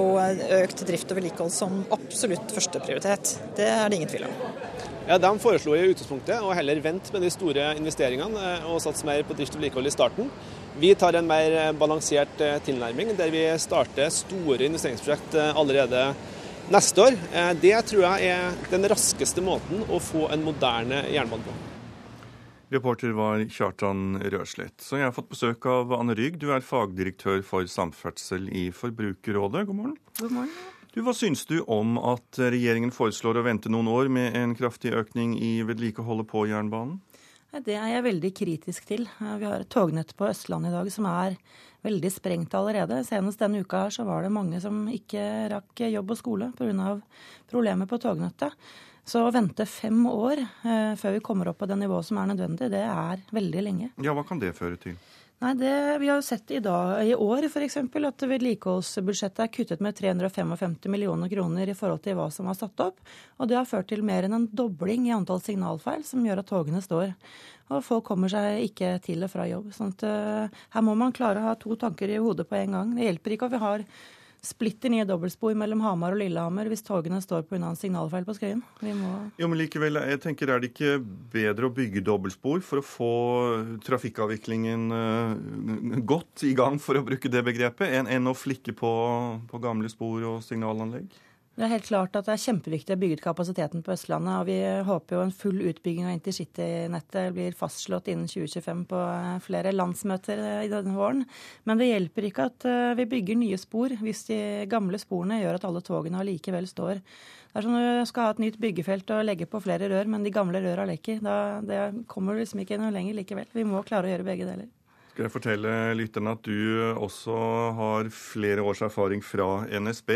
økt drift og vedlikehold som absolutt førsteprioritet. Det er det ingen tvil om. Ja, De foreslo i utgangspunktet å heller vente med de store investeringene og satse mer på drift og vedlikehold i starten. Vi tar en mer balansert tilnærming, der vi starter store investeringsprosjekt allerede neste år. Det tror jeg er den raskeste måten å få en moderne jernbane på. Reporter var Kjartan Røslett. Så jeg har fått besøk av Anne Rygg. Du er fagdirektør for samferdsel i Forbrukerrådet. God morgen. God morgen. Du, hva syns du om at regjeringen foreslår å vente noen år med en kraftig økning i vedlikeholdet på jernbanen? Det er jeg veldig kritisk til. Vi har et tognett på Østlandet i dag som er veldig sprengt allerede. Senest denne uka her så var det mange som ikke rakk jobb og skole pga. problemer på tognettet. Så å vente fem år eh, før vi kommer opp på det nivået som er nødvendig, det er veldig lenge. Ja, Hva kan det føre til? Nei, det, Vi har jo sett i, dag, i år f.eks. at vedlikeholdsbudsjettet er kuttet med 355 millioner kroner i forhold til hva som var satt opp. Og det har ført til mer enn en dobling i antall signalfeil, som gjør at togene står. Og folk kommer seg ikke til og fra jobb. sånn at uh, Her må man klare å ha to tanker i hodet på en gang. Det hjelper ikke at vi har splitter nye dobbeltspor mellom Hamar og Lillehammer hvis togene står pga. en signalfeil på Skøyen. Jo, men likevel, jeg tenker Er det ikke bedre å bygge dobbeltspor for å få trafikkavviklingen uh, godt i gang, for å bruke det begrepet, enn å flikke på, på gamle spor og signalanlegg? Det er helt klart at det er kjempeviktig å bygge ut kapasiteten på Østlandet. og Vi håper jo en full utbygging av intercitynettet blir fastslått innen 2025 på flere landsmøter i denne våren. Men det hjelper ikke at eh, vi bygger nye spor hvis de gamle sporene gjør at alle togene allikevel står. Det er som sånn du skal ha et nytt byggefelt og legge på flere rør, men de gamle røra lekker. Da, det kommer liksom ikke noe lenger likevel. Vi må klare å gjøre begge deler. Skal jeg fortelle lytterne at du også har flere års erfaring fra NSB.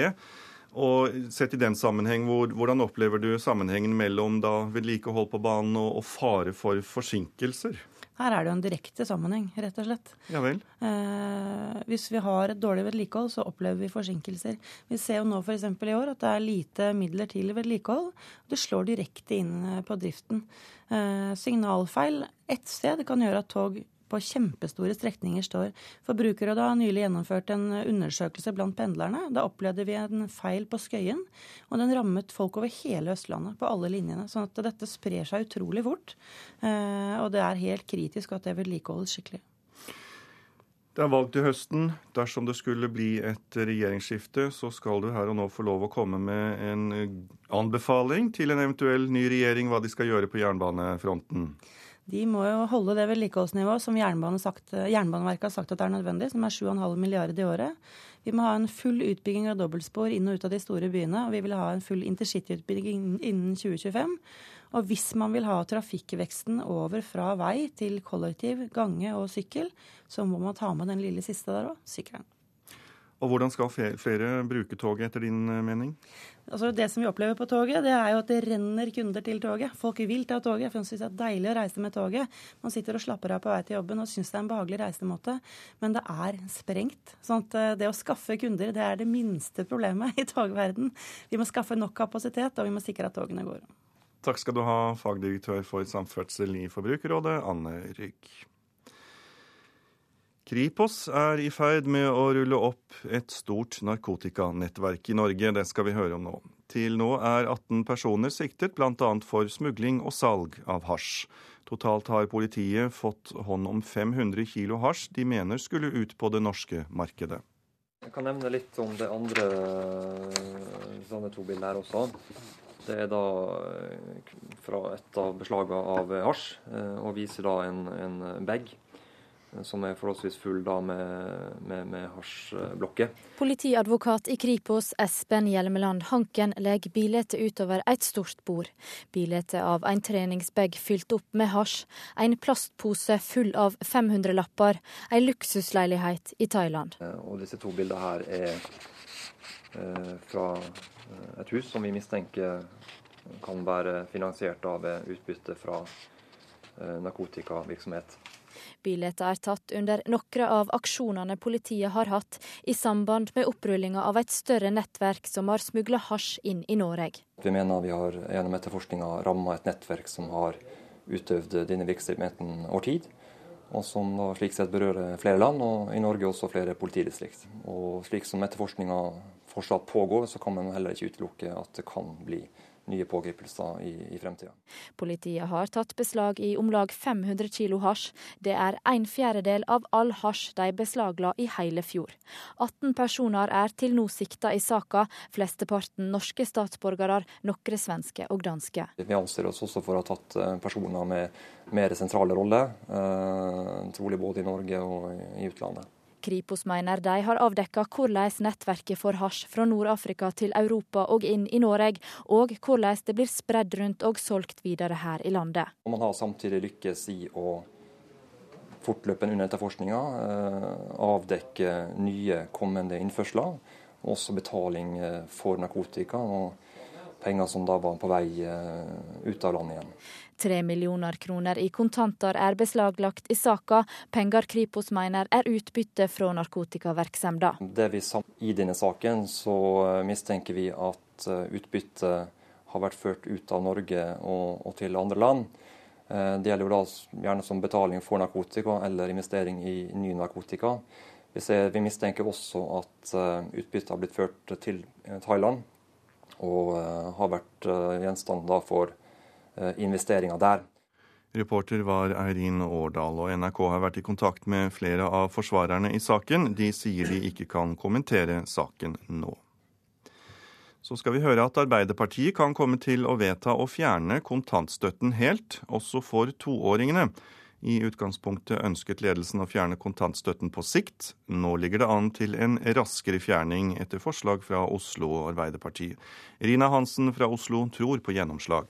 Og sett i den sammenheng, hvor, Hvordan opplever du sammenhengen mellom da vedlikehold på banen og, og, fare for forsinkelser? Her er det jo en direkte sammenheng, rett og slett. Ja vel. Eh, hvis vi har et dårlig vedlikehold, så opplever vi forsinkelser. Vi ser jo nå f.eks. i år at det er lite midler til vedlikehold. Det slår direkte inn eh, på driften. Eh, signalfeil ett sted kan gjøre at tog på kjempestore strekninger står. Forbrukerrådet har nylig gjennomført en undersøkelse blant pendlerne. Da opplevde vi en feil på Skøyen, og den rammet folk over hele Østlandet, på alle linjene. sånn at dette sprer seg utrolig fort. Eh, og det er helt kritisk at det vedlikeholdes skikkelig. Det er valg til høsten. Dersom det skulle bli et regjeringsskifte, så skal du her og nå få lov å komme med en anbefaling til en eventuell ny regjering hva de skal gjøre på jernbanefronten. De må jo holde det vedlikeholdsnivået som sagt, Jernbaneverket har sagt at er nødvendig, som er 7,5 milliarder i året. Vi må ha en full utbygging av dobbeltspor inn og ut av de store byene. Og vi vil ha en full intercityutbygging innen 2025. Og hvis man vil ha trafikkveksten over fra vei til kollektiv, gange og sykkel, så må man ta med den lille siste der òg, sykkelen. Og hvordan skal flere bruke toget, etter din eh, mening? Altså Det som vi opplever på toget, det er jo at det renner kunder til toget. Folk vil ta toget. For de syns det er deilig å reise med toget. Man sitter og slapper av på vei til jobben og syns det er en behagelig reisemåte. Men det er sprengt. Sånn at eh, det å skaffe kunder, det er det minste problemet i togverden. Vi må skaffe nok kapasitet, og vi må sikre at togene går. Takk skal du ha, fagdirektør for samferdsel i Forbrukerrådet, Anne Rygg. Kripos er i ferd med å rulle opp et stort narkotikanettverk i Norge. Det skal vi høre om nå. Til nå er 18 personer siktet, bl.a. for smugling og salg av hasj. Totalt har politiet fått hånd om 500 kilo hasj de mener skulle ut på det norske markedet. Jeg kan nevne litt om det andre sånne to bildet her også. Det er da eh, fra et av beslagene av hasj, eh, og viser da en, en bag som er forholdsvis full da med, med, med hasjblokker. Politiadvokat i Kripos Espen Hjelmeland Hanken legger bildet utover et stort bord. Bildet av en treningsbag fylt opp med hasj, en plastpose full av 500-lapper, ei luksusleilighet i Thailand. Eh, og disse to bildene her er eh, fra eh, et hus som vi mistenker kan være finansiert av utbytte fra narkotikavirksomhet. Bildet er tatt under noen av aksjonene politiet har hatt i samband med opprullinga av et større nettverk som har smugla hasj inn i Norge. Vi mener vi har gjennom etterforskninga ramma et nettverk som har utøvd denne virksomheten over tid. Og som da slik sett berører flere land, og i Norge også flere politidistrikt. Og slik som etterforskninga fortsatt pågår, så kan man heller ikke utelukke at det kan bli nye pågripelser i, i fremtida. Politiet har tatt beslag i om lag 500 kilo hasj. Det er en fjerdedel av all hasj de beslagla i hele fjor. 18 personer er til nå sikta i saka, flesteparten norske statsborgere, noen svenske og danske. Vi anser oss også for å ha tatt eh, personer med mer sentrale roller, eh, trolig både i Norge og i utlandet. Kripos mener de har avdekka hvordan nettverket for hasj fra Nord-Afrika til Europa og inn i Norge, og hvordan det blir spredd rundt og solgt videre her i landet. Man har samtidig lykkes i å fortløpende under etterforskninga eh, avdekke nye kommende innførsler, også betaling eh, for narkotika. og penger som da var på vei eh, ut av landet igjen. Tre millioner kroner i kontanter er beslaglagt i saka. Penger Kripos mener er utbytte fra narkotikavirksomheten. Det vi I denne saken så eh, mistenker vi at utbytte utbyttet har vært ført ut av Norge og, og til andre land. Eh, det gjelder jo da gjerne som betaling for narkotika eller investering i ny narkotika. Vi, ser, vi mistenker også at utbyttet har blitt ført til Thailand og har vært gjenstand for Eh, investeringer der. Reporter var Eirin Årdal, og NRK har vært i kontakt med flere av forsvarerne i saken. De sier de ikke kan kommentere saken nå. Så skal vi høre at Arbeiderpartiet kan komme til å vedta å fjerne kontantstøtten helt, også for toåringene. I utgangspunktet ønsket ledelsen å fjerne kontantstøtten på sikt. Nå ligger det an til en raskere fjerning, etter forslag fra Oslo Arbeiderparti. Rina Hansen fra Oslo tror på gjennomslag.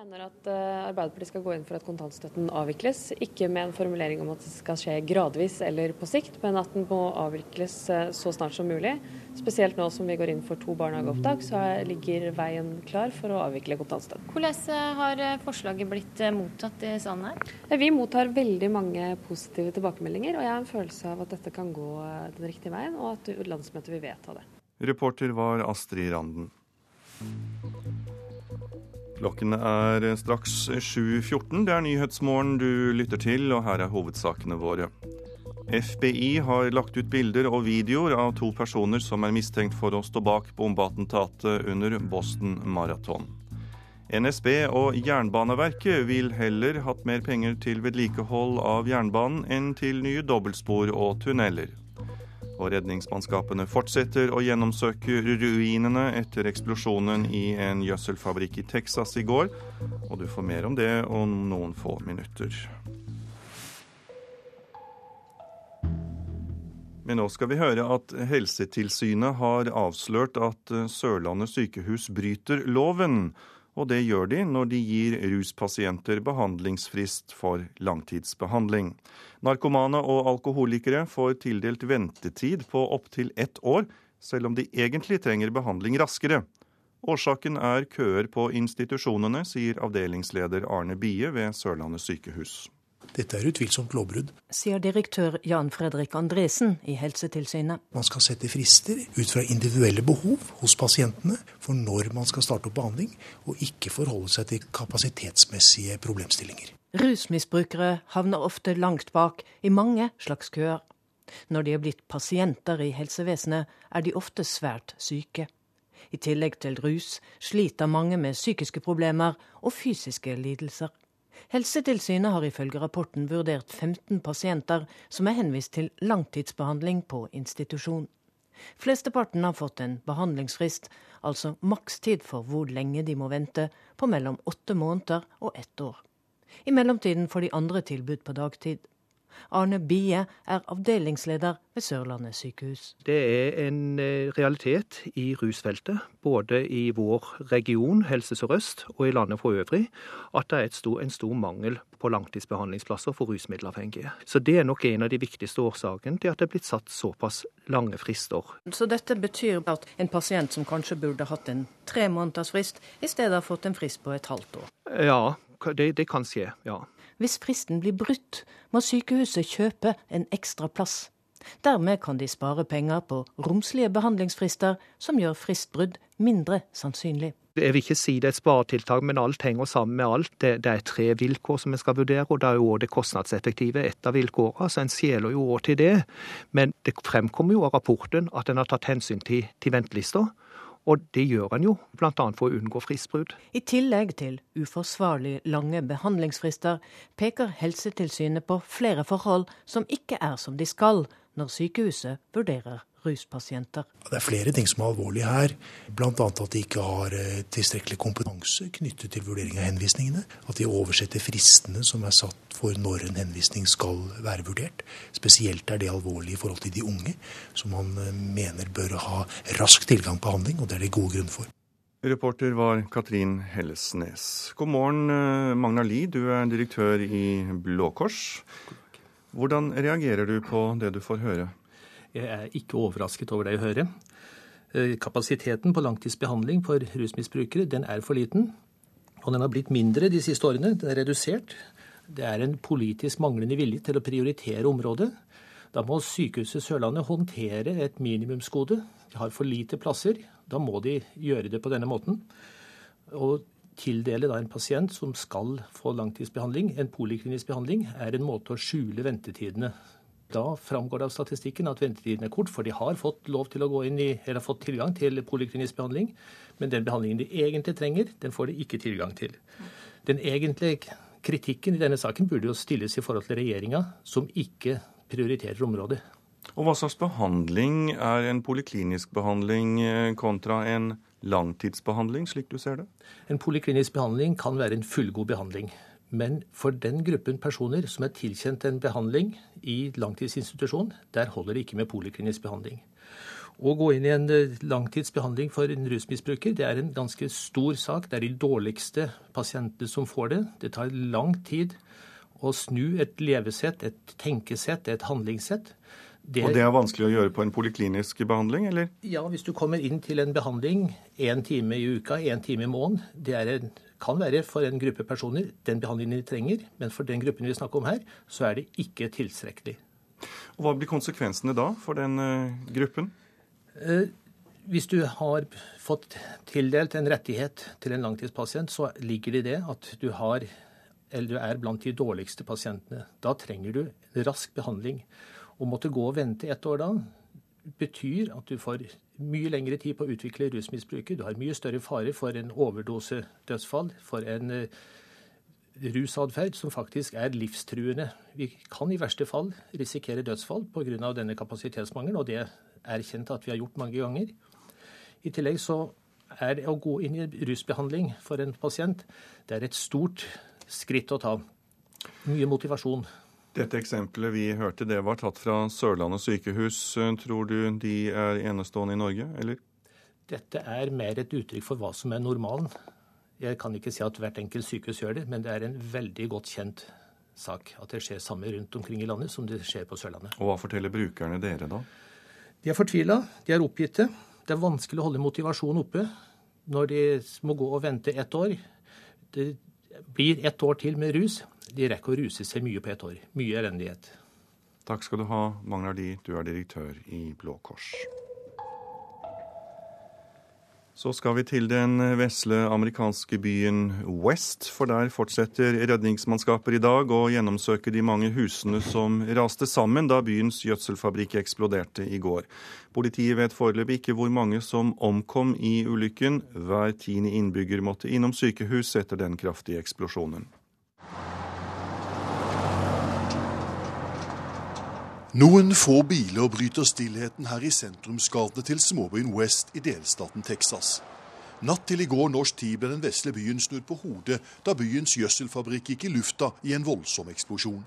Mener at uh, Arbeiderpartiet skal gå inn for at kontantstøtten avvikles. Ikke med en formulering om at det skal skje gradvis eller på sikt, men at den må avvikles uh, så snart som mulig. Spesielt nå som vi går inn for to barnehageopptak, så ligger veien klar for å avvikle kontantstøtten. Hvordan eh, har forslaget blitt mottatt i salen her? Vi mottar veldig mange positive tilbakemeldinger, og jeg har en følelse av at dette kan gå den riktige veien, og at landsmøtet vil vedta det. Reporter var Astrid Randen. Klokken er straks 7.14. Det er Nyhetsmorgen du lytter til, og her er hovedsakene våre. FBI har lagt ut bilder og videoer av to personer som er mistenkt for å stå bak bombeattentatet under Boston Marathon. NSB og Jernbaneverket vil heller hatt mer penger til vedlikehold av jernbanen enn til nye dobbeltspor og tunneler. Og redningsmannskapene fortsetter å gjennomsøke ruinene etter eksplosjonen i en gjødselfabrikk i Texas i går. Og du får mer om det om noen få minutter. Men nå skal vi høre at Helsetilsynet har avslørt at Sørlandet sykehus bryter loven Og det gjør de når de gir ruspasienter behandlingsfrist for langtidsbehandling. Narkomane og alkoholikere får tildelt ventetid på opptil ett år, selv om de egentlig trenger behandling raskere. Årsaken er køer på institusjonene, sier avdelingsleder Arne Bie ved Sørlandet sykehus. Dette er utvilsomt lovbrudd. Sier direktør Jan Fredrik Andresen i Helsetilsynet. Man skal sette frister ut fra individuelle behov hos pasientene for når man skal starte opp behandling, og ikke forholde seg til kapasitetsmessige problemstillinger. Rusmisbrukere havner ofte langt bak i mange slags køer. Når de er blitt pasienter i helsevesenet, er de ofte svært syke. I tillegg til rus sliter mange med psykiske problemer og fysiske lidelser. Helsetilsynet har ifølge rapporten vurdert 15 pasienter som er henvist til langtidsbehandling på institusjon. Flesteparten har fått en behandlingsfrist, altså makstid for hvor lenge de må vente, på mellom åtte måneder og ett år. I mellomtiden får de andre tilbud på dagtid. Arne Bie er avdelingsleder ved Sørlandet sykehus. Det er en eh, realitet i rusfeltet, både i vår region, Helse Sør-Øst, og i landet for øvrig, at det er stor, en stor mangel på langtidsbehandlingsplasser for rusmiddelavhengige. Så det er nok en av de viktigste årsakene til at det er blitt satt såpass lange frister. Så dette betyr at en pasient som kanskje burde hatt en tre måneders frist, i stedet har fått en frist på et halvt år? Ja, det, det kan skje, ja. Hvis fristen blir brutt, må sykehuset kjøpe en ekstra plass. Dermed kan de spare penger på romslige behandlingsfrister, som gjør fristbrudd mindre sannsynlig. Jeg vil ikke si det er et sparetiltak, men alt henger sammen med alt. Det, det er tre vilkår som vi skal vurdere, og det er jo òg det kostnadseffektive et av vilkårene. Så en skjeler jo òg til det. Men det fremkommer jo av rapporten at en har tatt hensyn til, til ventelister. Og det gjør en jo, bl.a. for å unngå fristbrudd. I tillegg til uforsvarlig lange behandlingsfrister, peker Helsetilsynet på flere forhold som ikke er som de skal, når sykehuset vurderer ruspasienter. Det er flere ting som er alvorlige her. Bl.a. at de ikke har eh, tilstrekkelig kompetanse knyttet til vurdering av henvisningene. At de oversetter fristene som er satt for når en henvisning skal være vurdert. Spesielt er det alvorlig i forhold til de unge, som man eh, mener bør ha rask tilgang på handling, og det er det gode grunn for. Reporter var Katrin Hellesnes. God morgen, eh, Magna Li, du er direktør i Blå Kors. Hvordan reagerer du på det du får høre? Jeg er ikke overrasket over det jeg hører. Eh, kapasiteten på langtidsbehandling for rusmisbrukere den er for liten. Og den har blitt mindre de siste årene. Den er redusert. Det er en politisk manglende vilje til å prioritere området. Da må Sykehuset Sørlandet håndtere et minimumsgode. De har for lite plasser. Da må de gjøre det på denne måten. Og tildele da en pasient som skal få langtidsbehandling, en poliklinisk behandling, er en måte å skjule ventetidene da framgår det av statistikken at ventetiden er kort, for de har fått lov til i, eller fått tilgang til poliklinisk behandling. Men den behandlingen de egentlig trenger, den får de ikke tilgang til. Den egentlige kritikken i denne saken burde jo stilles i forhold til regjeringa, som ikke prioriterer området. Og Hva slags behandling er en poliklinisk behandling eh, kontra en langtidsbehandling, slik du ser det? En poliklinisk behandling kan være en fullgod behandling. Men for den gruppen personer som er tilkjent en behandling i langtidsinstitusjon, der holder det ikke med poliklinisk behandling. Å gå inn i en eh, langtidsbehandling for en rusmisbruker, det er en ganske stor sak. Det er de dårligste pasientene som får det. Det tar lang tid å snu et levesett, et tenkesett, et handlingssett. Det, og det er vanskelig å gjøre på en poliklinisk behandling, eller? Ja, hvis du kommer inn til en behandling én time i uka, én time i måneden, det er en, kan være for en gruppe personer den behandlingen de trenger, men for den gruppen vi snakker om her, så er det ikke tilstrekkelig. Og Hva blir konsekvensene da for den uh, gruppen? Uh, hvis du har fått tildelt en rettighet til en langtidspasient, så ligger det i det at du, har, du er blant de dårligste pasientene. Da trenger du rask behandling. Å måtte gå og vente et år da betyr at du får mye lengre tid på å utvikle rusmisbruket. Du har mye større fare for en overdosedødsfall, for en uh, rusatferd som faktisk er livstruende. Vi kan i verste fall risikere dødsfall pga. denne kapasitetsmangelen, og det er kjent at vi har gjort mange ganger. I tillegg så er det å gå inn i rusbehandling for en pasient, det er et stort skritt å ta. Mye motivasjon. Dette eksempelet vi hørte, det var tatt fra Sørlandet sykehus. Tror du de er enestående i Norge, eller? Dette er mer et uttrykk for hva som er normalen Jeg kan ikke si at hvert enkelt sykehus gjør det, men det er en veldig godt kjent sak at det skjer samme rundt omkring i landet som det skjer på Sørlandet. Og hva forteller brukerne dere, da? De er fortvila, de er oppgitte. Det er vanskelig å holde motivasjonen oppe når de må gå og vente ett år. Det blir ett år til med rus. De rekker å ruse seg mye på ett år. Mye elendighet. Takk skal du ha, Magnar Lie, du er direktør i Blå Kors. Så skal vi til den vesle amerikanske byen West, for der fortsetter redningsmannskaper i dag å gjennomsøke de mange husene som raste sammen da byens gjødselfabrikk eksploderte i går. Politiet vet foreløpig ikke hvor mange som omkom i ulykken. Hver tiende innbygger måtte innom sykehus etter den kraftige eksplosjonen. Noen få biler bryter stillheten her i sentrumsgatene til småbyen West i delstaten Texas. Natt til i går norsk tid ble den vesle byen snudd på hodet da byens gjødselfabrikk gikk i lufta i en voldsom eksplosjon.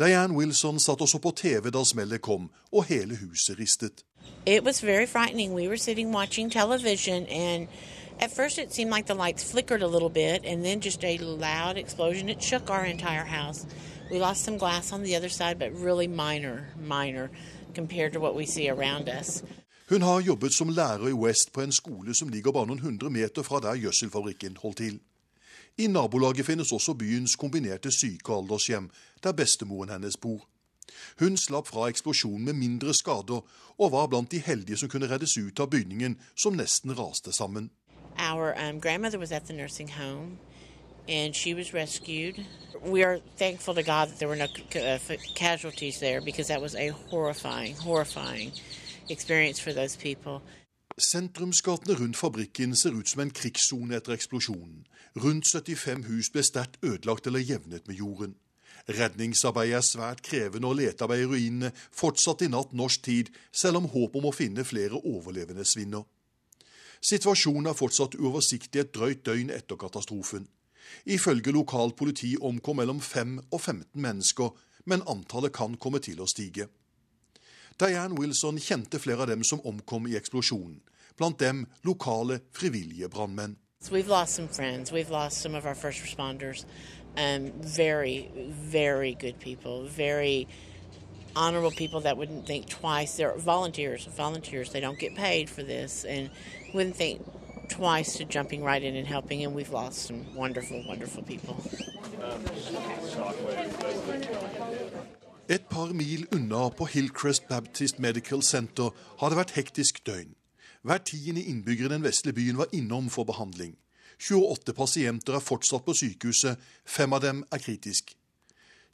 Diane Wilson satt også på TV da smellet kom, og hele huset ristet. It was very frightening. We were sitting watching television and at first it seemed like the lights flickered a little bit and then just a loud explosion. It shook our entire house. We lost some glass on the other side, but really minor, minor compared to what we see around us. Hun har jobbet som lærer i West på en skole som ligger bare noen hundre meter fra der gjødselfabrikken holdt til. I nabolaget finnes også byens kombinerte syke- og aldershjem, der bestemoren hennes bor. Hun slapp fra eksplosjonen med mindre skader, og var blant de heldige som kunne reddes ut av bygningen, som nesten raste sammen. Our um, and she was rescued. We are thankful to God that there were no uh, casualties there because that was a horrifying, horrifying experience for those people. Sentrumsgatene rundt fabrikken ser ut som en krigssone etter eksplosjonen. Rundt 75 hus ble sterkt ødelagt eller jevnet med jorden. Redningsarbeidet er svært krevende, og letearbeidet i ruinene fortsatte i natt norsk tid, selv om håp om å finne flere overlevende svinner. Situasjonen er fortsatt uoversiktlig et drøyt døgn etter katastrofen. Ifølge lokalt politi omkom mellom 5 og 15 mennesker, men antallet kan komme til å stige. Diane Wilson kjente flere av dem som omkom i eksplosjonen, blant dem lokale frivillige brannmenn. We've lost some friends. We've lost some of our first responders. Um, very, very good people. Very honorable people that wouldn't think twice. They're volunteers. Volunteers. They don't get paid for this, and wouldn't think twice to jumping right in and helping. And we've lost some wonderful, wonderful people. Et par mil unna, på Hillcrest Baptist Medical Center, har det vært hektisk døgn. Hver tiende innbygger i den vesle byen var innom for behandling. 28 pasienter er fortsatt på sykehuset, fem av dem er kritisk.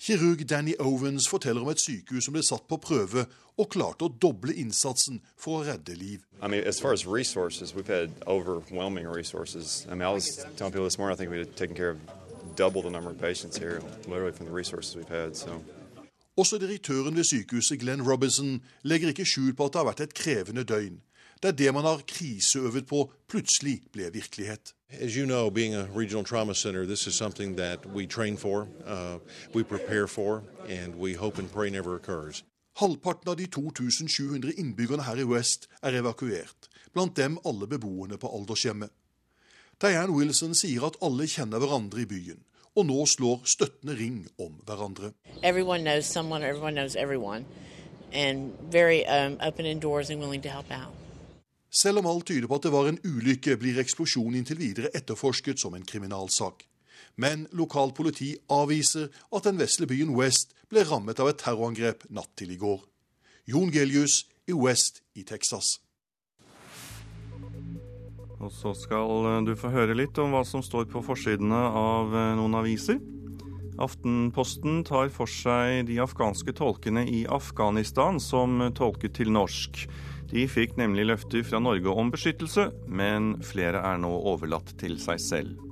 Kirurg Danny Owens forteller om et sykehus som ble satt på prøve og klarte å doble innsatsen for å redde liv. I mean, as far as resources, we've had overwhelming resources. I mean, I was telling people this morning, I think we had taken care of double the number of patients here, literally from the resources we've had. So. Også direktøren ved sykehuset, Glenn Robinson, legger ikke skjul på at det har vært et krevende døgn. Der det man har kriseøvet på, plutselig ble virkelighet. As you know, being a regional trauma center, this is something that we train for, uh, we prepare for, and we hope and pray never occurs. Halvparten av de 2700 innbyggerne her i West er evakuert, blant dem alle beboerne på aldershjemmet. Dianne Wilson sier at alle kjenner hverandre i byen, og nå slår støttende ring om hverandre. Everyone knows someone, everyone knows everyone, and very um, open indoors and willing to help out. Selv om alt tyder på at det var en ulykke, blir eksplosjonen inntil videre etterforsket som en kriminalsak. Men lokalt politi avviser at den vesle byen West ble rammet av et terrorangrep natt til i går. Jon Gelius i West i Texas. Og så skal du få høre litt om hva som står på forsidene av noen aviser. Aftenposten tar for seg de afghanske tolkene i Afghanistan som tolket til norsk. De fikk nemlig løfter fra Norge om beskyttelse, men flere er nå overlatt til seg selv.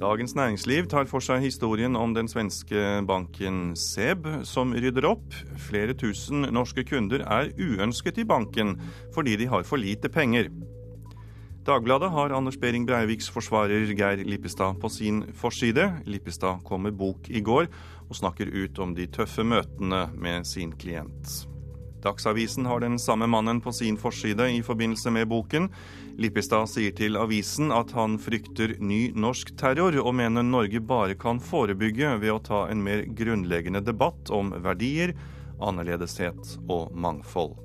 Dagens Næringsliv tar for seg historien om den svenske banken Seb, som rydder opp. Flere tusen norske kunder er uønsket i banken fordi de har for lite penger. Dagbladet har Anders Behring Breiviks forsvarer Geir Lippestad på sin forside. Lippestad kom med bok i går og snakker ut om de tøffe møtene med sin klient. Dagsavisen har den samme mannen på sin forside i forbindelse med boken. Lippestad sier til avisen at han frykter ny norsk terror, og mener Norge bare kan forebygge ved å ta en mer grunnleggende debatt om verdier, annerledeshet og mangfold.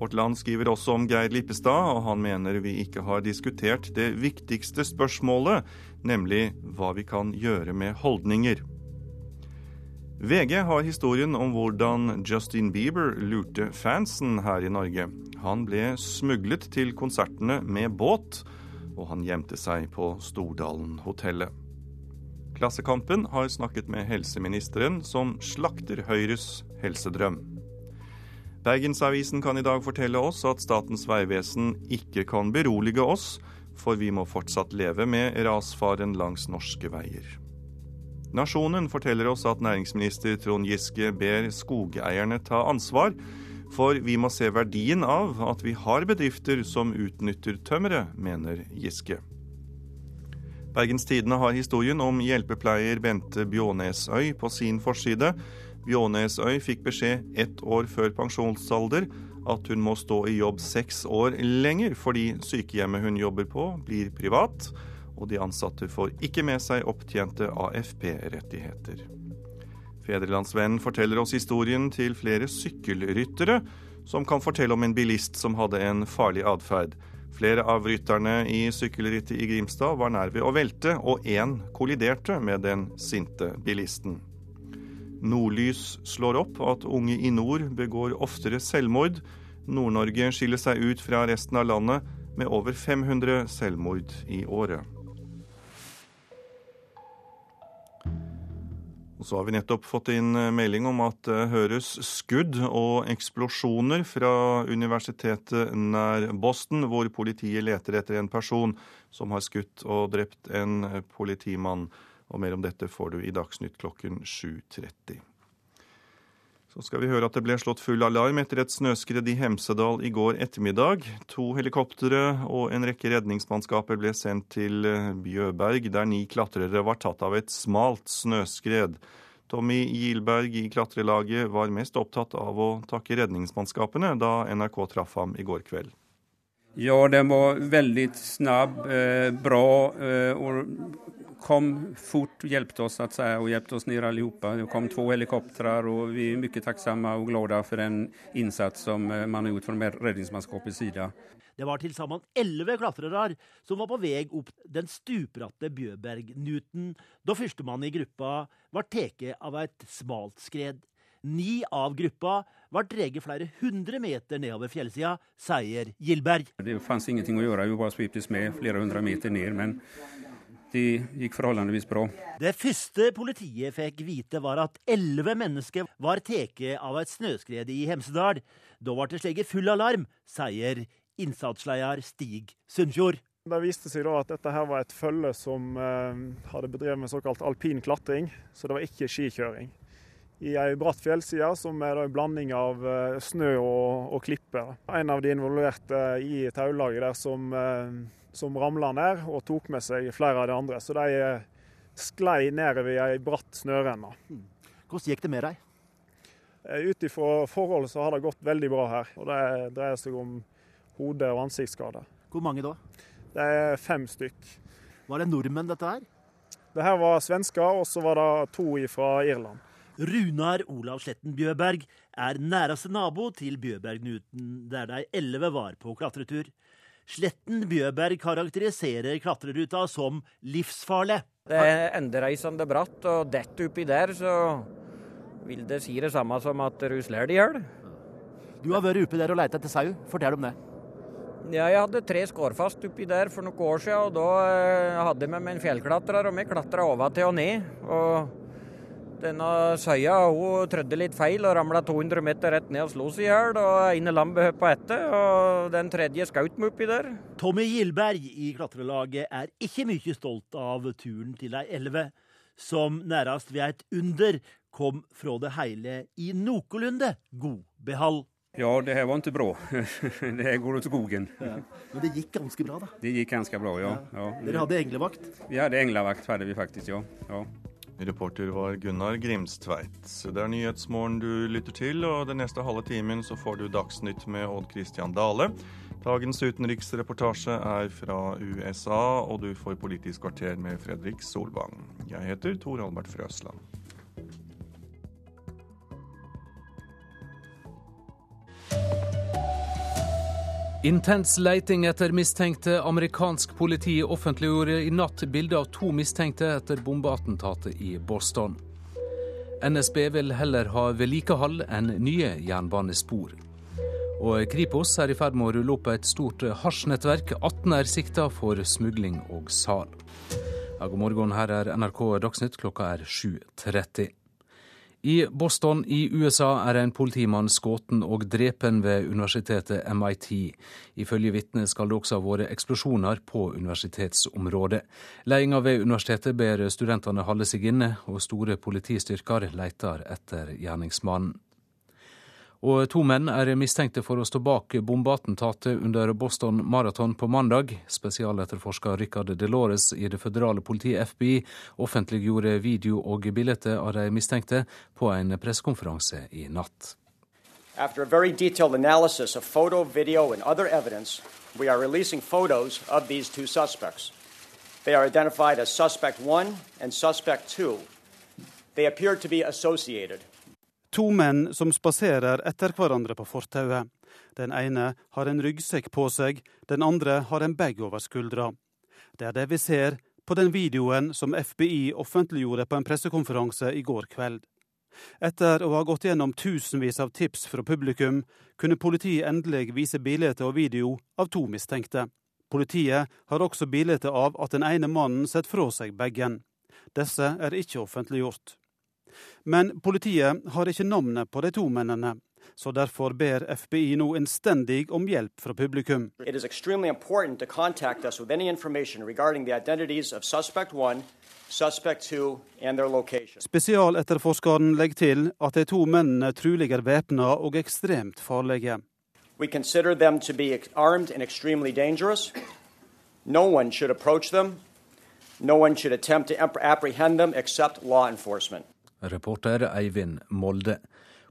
Vårt Land skriver også om Geir Lippestad, og han mener vi ikke har diskutert det viktigste spørsmålet, nemlig hva vi kan gjøre med holdninger. VG har historien om hvordan Justin Bieber lurte fansen her i Norge. Han ble smuglet til konsertene med båt, og han gjemte seg på Stordalen-hotellet. Klassekampen har snakket med helseministeren, som slakter Høyres helsedrøm. Bergensavisen kan i dag fortelle oss at Statens vegvesen ikke kan berolige oss, for vi må fortsatt leve med rasfaren langs norske veier. Nasjonen forteller oss at næringsminister Trond Giske ber skogeierne ta ansvar, for vi må se verdien av at vi har bedrifter som utnytter tømmeret, mener Giske. Bergens Tidende har historien om hjelpepleier Bente Bjånesøy på sin forside. Bjånesøy fikk beskjed ett år før pensjonsalder at hun må stå i jobb seks år lenger fordi sykehjemmet hun jobber på, blir privat og de ansatte får ikke med seg opptjente AFP-rettigheter. Fedrelandsvennen forteller oss historien til flere sykkelryttere, som kan fortelle om en bilist som hadde en farlig atferd. Flere av rytterne i sykkelrittet i Grimstad var nær ved å velte, og én kolliderte med den sinte bilisten. Nordlys slår opp at unge i nord begår oftere selvmord. Nord-Norge skiller seg ut fra resten av landet med over 500 selvmord i året. Og så har vi nettopp fått inn eh, melding om at det høres skudd og eksplosjoner fra universitetet nær Boston, hvor politiet leter etter en person som har skutt og drept en politimann. Og mer om dette får du i Dagsnytt klokken 7.30. Så skal vi høre at det ble slått full alarm etter et snøskred i Hemsedal i går ettermiddag. To helikoptre og en rekke redningsmannskaper ble sendt til eh, Bjøberg, der ni klatrere var tatt av et smalt snøskred. Tommy Gilberg i klatrelaget var mest opptatt av å takke redningsmannskapene da NRK traff ham i går kveld. Ja, den var veldig snabb, eh, bra eh, og kom fort, hjelpte oss att säga, och hjälpte oss ner allihopa. Det kom två helikoptrar och vi är mycket tacksamma och glada för den insats som eh, man har gjort från Räddningsmanskapets sida. Det var til sammen elleve klatrere som var på vei opp den stupbratte Bjøbergnuten da førstemann i gruppa var tatt av et smalt skred. Ni av gruppa var dreget flere hundre meter nedover fjellsida, sier Gilberg. Det fantes ingenting å gjøre, vi var sviptes med flere hundre meter ned. men det gikk forholdsvis bra. Det første politiet fikk vite, var at elleve mennesker var tatt av et snøskred i Hemsedal. Da ble det sleget full alarm, sier innsatsleder Stig Sunnfjord. Det viste seg da at dette her var et følge som eh, hadde bedrevet med såkalt alpin klatring, så det var ikke skikjøring. I ei bratt fjellside som er en blanding av eh, snø og, og klipper. En av de involverte i taulaget der som eh, som ramla ned og tok med seg flere av de andre. Så de eh, sklei ned ved ei bratt snørenne. Hmm. Hvordan gikk det med dem? Eh, ut ifra forholdet så har det gått veldig bra her. Og det dreier seg om hode- og ansiktsskader. Hvor mange da? Det er fem stykk. Var det nordmenn, dette her? Det her var svensker, og så var det to fra Irland. Runar Olav Sletten Bjøberg er næreste nabo til Bjøbergnuten, der de elleve var på klatretur. Sletten Bjøberg karakteriserer klatreruta som livsfarlig. Det er endereisende bratt, og detter oppi der, så vil det si det samme som at du slår det i hjel. Du har vært oppi der og leita etter sau. Fortell om det. Ja, jeg hadde tre skårfast oppi der for noen år siden, og da eh, hadde vi med en fjellklatrer, og vi klatra oventil og ned. og denne søya hun trødde litt feil og ramla 200 meter rett ned og slo seg i hjel. Og ene lammet hoppa etter, og den tredje skjøt meg oppi der. Tommy Gilberg i klatrelaget er ikke mye stolt av turen til ei elve, som nærmest ved et under kom fra det hele i noenlunde god behall. Ja, det her var ikke bra. det her går ut skogen. Ja. Men det gikk ganske bra, da? Det gikk ganske bra, ja. ja. Dere hadde englevakt? Vi hadde englevakt, hadde vi faktisk, ja. ja. Reporter var Gunnar Grimstveit. Det er Nyhetsmorgen du lytter til, og den neste halve timen så får du Dagsnytt med Odd Christian Dale. Dagens utenriksreportasje er fra USA, og du får Politisk kvarter med Fredrik Solvang. Jeg heter Tor Albert Frøsland. Intens leiting etter mistenkte. Amerikansk politi offentliggjorde i natt bilde av to mistenkte etter bombeattentatet i Boston. NSB vil heller ha vedlikehold enn nye jernbanespor. Og Kripos er i ferd med å rulle opp et stort hasjnettverk. 18 er sikta for smugling og sal. God morgen, her er NRK Dagsnytt. Klokka er 7.30. I Boston i USA er en politimann skutt og drepen ved universitetet MIT. Ifølge vitner skal det også ha vært eksplosjoner på universitetsområdet. Ledelsen ved universitetet ber studentene holde seg inne, og store politistyrker leter etter gjerningsmannen. Og to menn er mistenkte for å stå bak bombeattentatet under Boston Marathon på mandag. Spesialetterforsker Richard Delores i det føderale politiet FBI offentliggjorde video og bilde av de mistenkte på en pressekonferanse i natt. After a very detailed analysis of photo, video, and other evidence, we are releasing photos of these two suspects. They are identified as suspect one and suspect two. They appear to be associated. To menn som spaserer etter hverandre på fortauet. Den ene har en ryggsekk på seg, den andre har en bag over skuldra. Det er det vi ser på den videoen som FBI offentliggjorde på en pressekonferanse i går kveld. Etter å ha gått gjennom tusenvis av tips fra publikum, kunne politiet endelig vise bilde og video av to mistenkte. Politiet har også bilde av at den ene mannen setter fra seg bagen. Disse er ikke offentliggjort. Men politiet har ikke navnet på de to mennene. Så derfor ber FBI nå innstendig om hjelp fra publikum. Spesialetterforskeren legger til at de to mennene trolig er væpna og ekstremt farlige. We consider them to be armed and extremely dangerous. No one should approach them. No one should attempt to apprehend them except law enforcement. Reporter Eivind Molde.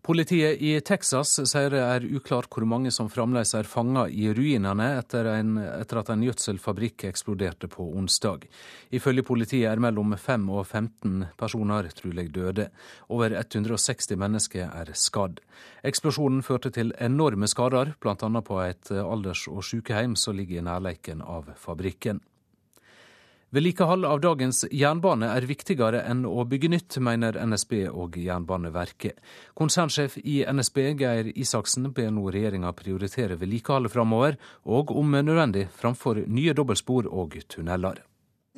Politiet i Texas sier det er uklart hvor mange som fremdeles er fanga i ruinene etter, en, etter, at en gjødselfabrikk eksploderte på onsdag. Ifølge politiet er mellom 5 og 15 personer trolig døde. Over 160 mennesker er skadd. Eksplosjonen førte til enorme skader, bl.a. på et alders- og sykehjem som ligger i nærleiken av fabrikken. Vedlikehold av dagens jernbane er viktigere enn å bygge nytt, mener NSB og Jernbaneverket. Konsernsjef i NSB Geir Isaksen ber nå regjeringa prioritere vedlikeholdet framover, og om nødvendig framfor nye dobbeltspor og tunneler.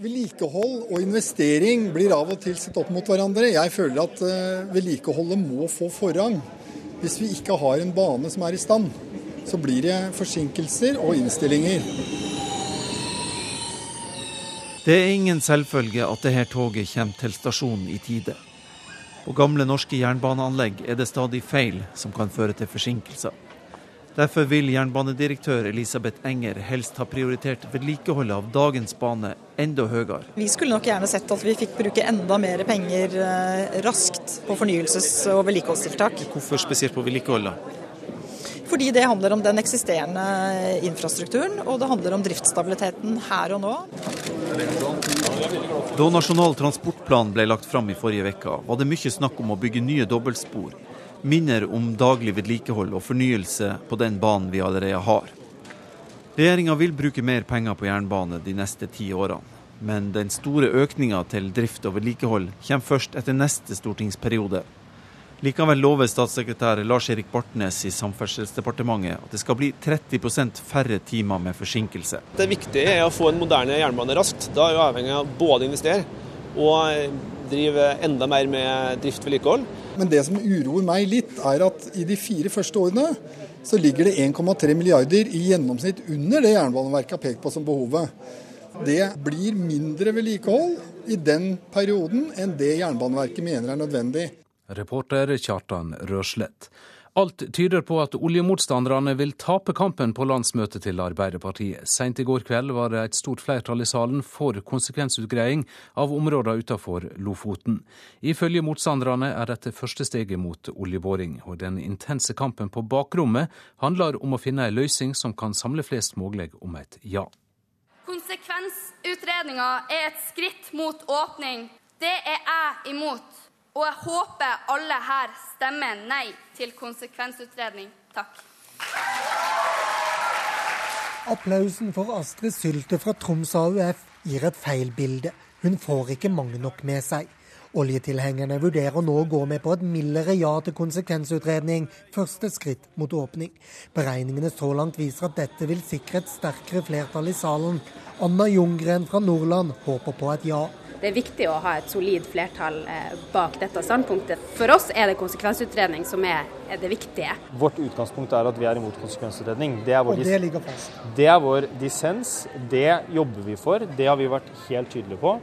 Vedlikehold og investering blir av og til sett opp mot hverandre. Jeg føler at eh, vedlikeholdet må få forrang. Hvis vi ikke har en bane som er i stand, så blir det forsinkelser og innstillinger. Det er ingen selvfølge at dette toget kommer til stasjonen i tide. På gamle norske jernbaneanlegg er det stadig feil som kan føre til forsinkelser. Derfor vil jernbanedirektør Elisabeth Enger helst ha prioritert vedlikeholdet av dagens bane enda høyere. Vi skulle nok gjerne sett at vi fikk bruke enda mer penger eh, raskt på fornyelses- og vedlikeholdstiltak. Hvorfor spesielt på vedlikeholdet? Fordi det handler om den eksisterende infrastrukturen, og det handler om driftsstabiliteten her og nå. Da Nasjonal transportplan ble lagt fram i forrige uke, var det mye snakk om å bygge nye dobbeltspor. Minner om daglig vedlikehold og fornyelse på den banen vi allerede har. Regjeringa vil bruke mer penger på jernbane de neste ti årene. Men den store økninga til drift og vedlikehold kommer først etter neste stortingsperiode. Likevel lover statssekretær Lars-Erik Bartnes i Samferdselsdepartementet at det skal bli 30% færre timer med forsinkelse. Det viktige er å få en moderne jernbane raskt. Da er vi avhengig av både å investere og drive enda mer med drift og vedlikehold. Men det som uroer meg litt, er at i de fire første årene så ligger det 1,3 milliarder i gjennomsnitt under det Jernbaneverket har pekt på som behovet. Det blir mindre vedlikehold i den perioden enn det Jernbaneverket mener er nødvendig. Reporter Kjartan Røslett. Alt tyder på at oljemotstanderne vil tape kampen på landsmøtet til Arbeiderpartiet. Seint i går kveld var det et stort flertall i salen for konsekvensutgreiing av områdene utenfor Lofoten. Ifølge motstanderne er dette første steget mot oljeboring, og den intense kampen på bakrommet handler om å finne en løsning som kan samle flest mulig om et ja. Konsekvensutredninga er et skritt mot åpning. Det er jeg imot. Og jeg håper alle her stemmer nei til konsekvensutredning. Takk. Applausen for Astrid Sylte fra Troms AUF gir et feil bilde. Hun får ikke mange nok med seg. Oljetilhengerne vurderer nå å gå med på et mildere ja til konsekvensutredning, første skritt mot åpning. Beregningene så langt viser at dette vil sikre et sterkere flertall i salen. Anna Ljunggren fra Nordland håper på et ja. Det er viktig å ha et solid flertall eh, bak dette standpunktet. For oss er det konsekvensutredning som er, det viktige. Vårt utgangspunkt er at vi er imot konsekvensutredning. Det er vår, Og det ligger fast? Det er vår dissens. Det jobber vi for. Det har vi vært helt tydelige på.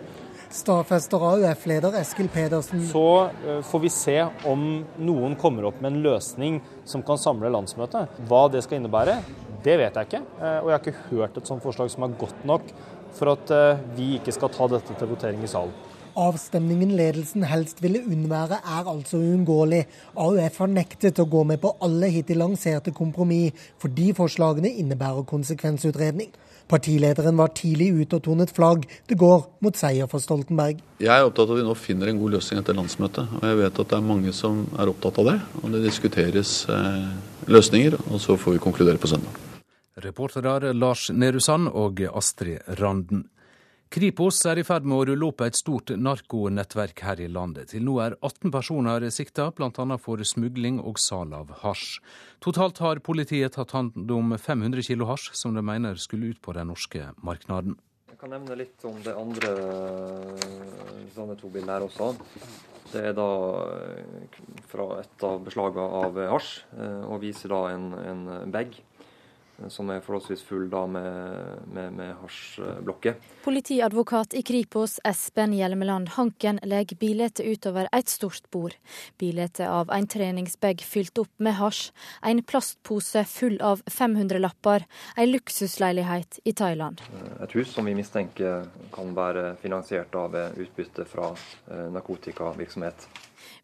Stadfester AUF-leder Eskil Pedersen. Så eh, får vi se om noen kommer opp med en løsning som kan samle landsmøtet. Hva det skal innebære, det vet jeg ikke. Eh, og jeg har ikke hørt et sånt forslag som er godt nok for at eh, vi ikke skal ta dette til votering i salen. Avstemningen ledelsen helst ville unnvære, er altså uunngåelig. AUF har nektet å gå med på alle hittil lanserte kompromiss, fordi forslagene innebærer konsekvensutredning. Partilederen var tidlig ute og tonet flagg. Det går mot seier for Stoltenberg. Jeg er opptatt av at vi nå finner en god løsning etter landsmøtet. Og jeg vet at det er mange som er opptatt av det. Og det diskuteres eh, løsninger, og så får vi konkludere på søndag. Reportere Lars Nehru Sand og Astrid Randen. Kripos er i ferd med å rulle opp et stort narkonettverk her i landet. Til nå er 18 personer sikta, bl.a. for smugling og sal av hasj. Totalt har politiet tatt hånd om 500 kilo hasj, som de mener skulle ut på den norske markedet. Jeg kan nevne litt om det andre sånne to bildene her også. Det er da fra et av beslagene av hasj, eh, og viser da en, en bag som er forholdsvis full da med, med, med hasjblokker. Politiadvokat i Kripos Espen Hjelmeland Hanken legger bildet utover et stort bord. Bildet av en treningsbag fylt opp med hasj, en plastpose full av 500-lapper, en luksusleilighet i Thailand. Et hus som vi mistenker kan være finansiert av utbytte fra eh, narkotikavirksomhet.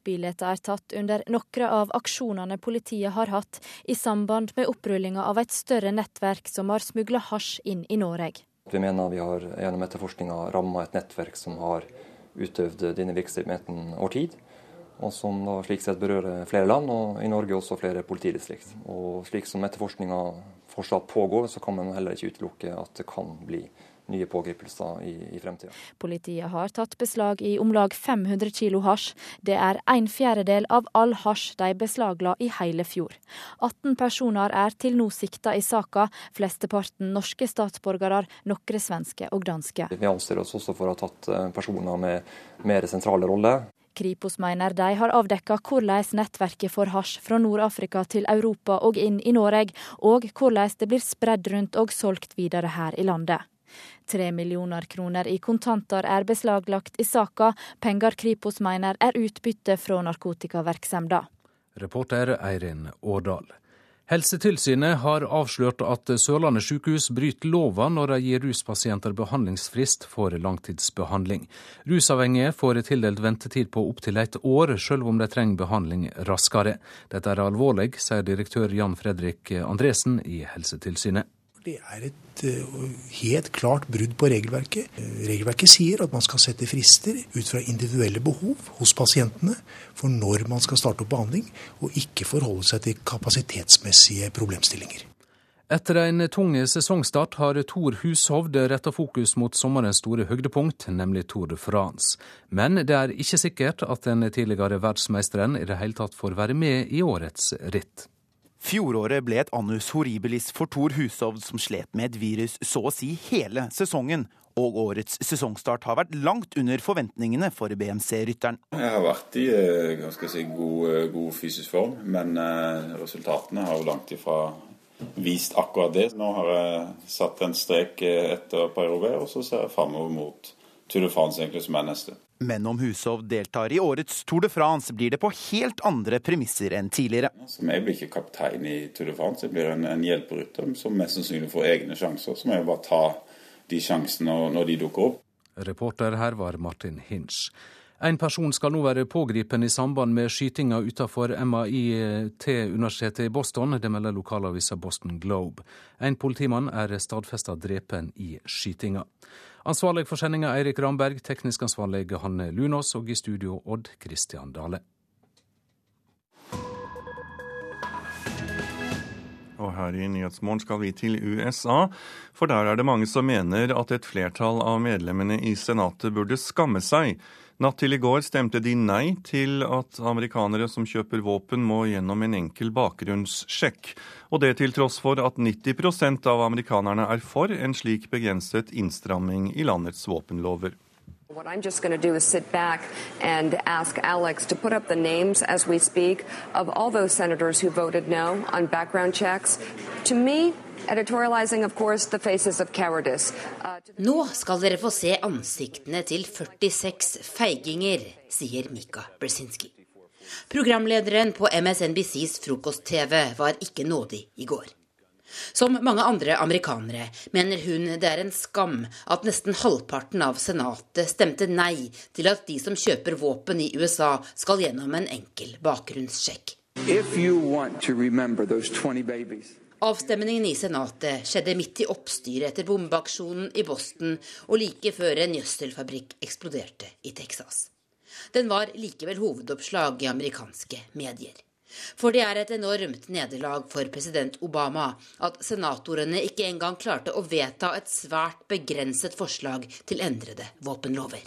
Bildet er tatt under noen av aksjonene politiet har hatt i samband med opprullinga av et større nettverk som har smugla hasj inn i Norge. Vi mener vi har gjennom etterforskninga ramma et nettverk som har utøvd denne virksomheten over tid. Og som da slik sett berører flere land, og i Norge også flere politidistrikt. Og slik som etterforskninga fortsatt pågår, så kan man heller ikke utelukke at det kan bli nye pågripelser i, i fremtida. Politiet har tatt beslag i om lag 500 kilo hasj. Det er en fjerdedel av all hasj de beslagla i hele fjor. 18 personer er til nå sikta i saka, flesteparten norske statsborgere, noen svenske og danske. Vi anser oss også for å ha tatt eh, personer med mer sentrale roller. Kripos mener de har avdekka hvordan nettverket for hasj fra Nord-Afrika til Europa og inn i Norge, og hvordan det blir spredd rundt og solgt videre her i landet. Tre millioner kroner i kontanter er beslaglagt i saka, penger Kripos mener er utbytte fra narkotikavirksomheten. Reporter Eirin Årdal. Helsetilsynet har avslørt at Sørlandet sykehus bryter lova når de gir ruspasienter behandlingsfrist for langtidsbehandling. Rusavhengige får tildelt ventetid på opptil et år, selv om de trenger behandling raskere. Dette er alvorlig, sier direktør Jan Fredrik Andresen i Helsetilsynet. Det er et eh, helt klart brudd på regelverket. Eh, regelverket sier at man skal sette frister ut fra individuelle behov hos pasientene for når man skal starte opp behandling, og ikke forholde seg til kapasitetsmessige problemstillinger. Etter en tung sesongstart har Tor Hushovd retta fokus mot sommerens store høydepunkt, nemlig Tour de France. Men det er ikke sikkert at den tidligere verdensmesteren i det hele tatt får være med i årets ritt. Fjoråret ble et annus horribilis for Tor Hushovd, som slet med et virus så å si hele sesongen. Og årets sesongstart har vært langt under forventningene for BMC-rytteren. Jeg har vært i ganske si, god, eh, god, fysisk form, men eh, resultatene har jo langt ifra vist akkurat det. Nå har jeg satt en strek etter Paris og så ser jeg framover mot Tour de France egentlig som er neste. Men om Hushov deltar i årets Tour de France, blir det på helt andre premisser enn tidligere. Så jeg blir ikke kaptein i Tour de France, jeg blir en, en hjelperytter som mest sannsynlig får egne sjanser. Så må jeg bare ta de sjansene når de dukker opp. Reporter her var Martin Hinsch. En person skal nå være pågripen i samband med skytinga utenfor MIT-universitetet i Boston. Det melder lokalavisa Boston Globe. En politimann er stadfesta drepen i skytinga. Ansvarlig for sendinga Eirik Ramberg, teknisk ansvarlig Hanne Lunås, og i studio Odd Christian Dale. Og her i Nyhetsmorgen skal vi til USA, for der er det mange som mener at et flertall av medlemmene i Senatet burde skamme seg. Natt til i går stemte de nei til at amerikanere som kjøper våpen må gjennom en enkel bakgrunnssjekk. Og det til tross for at 90% av amerikanerne er for en slik begrenset innstramming i landets våpenlover. What I'm just going to do is sit back and ask Alex to put up the names as we speak of all those senators who voted no on background checks. To me, editorializing, of course, the faces of cowardice. Uh, Nå skal dere få se ansiktene til 46 feiginger, sier Mika Brzezinski. Programlederen på MSNBCs frokost-TV var ikke nådig i går. Som mange andre amerikanere mener hun det er en skam at nesten halvparten av Senatet stemte nei til at de som kjøper våpen i USA, skal gjennom en enkel bakgrunnssjekk. Avstemningen i Senatet skjedde midt i oppstyret etter bombeaksjonen i Boston og like før en gjødselfabrikk eksploderte i Texas. Den var likevel hovedoppslag i amerikanske medier. For det er et enormt nederlag for president Obama at senatorene ikke engang klarte å vedta et svært begrenset forslag til endrede våpenlover.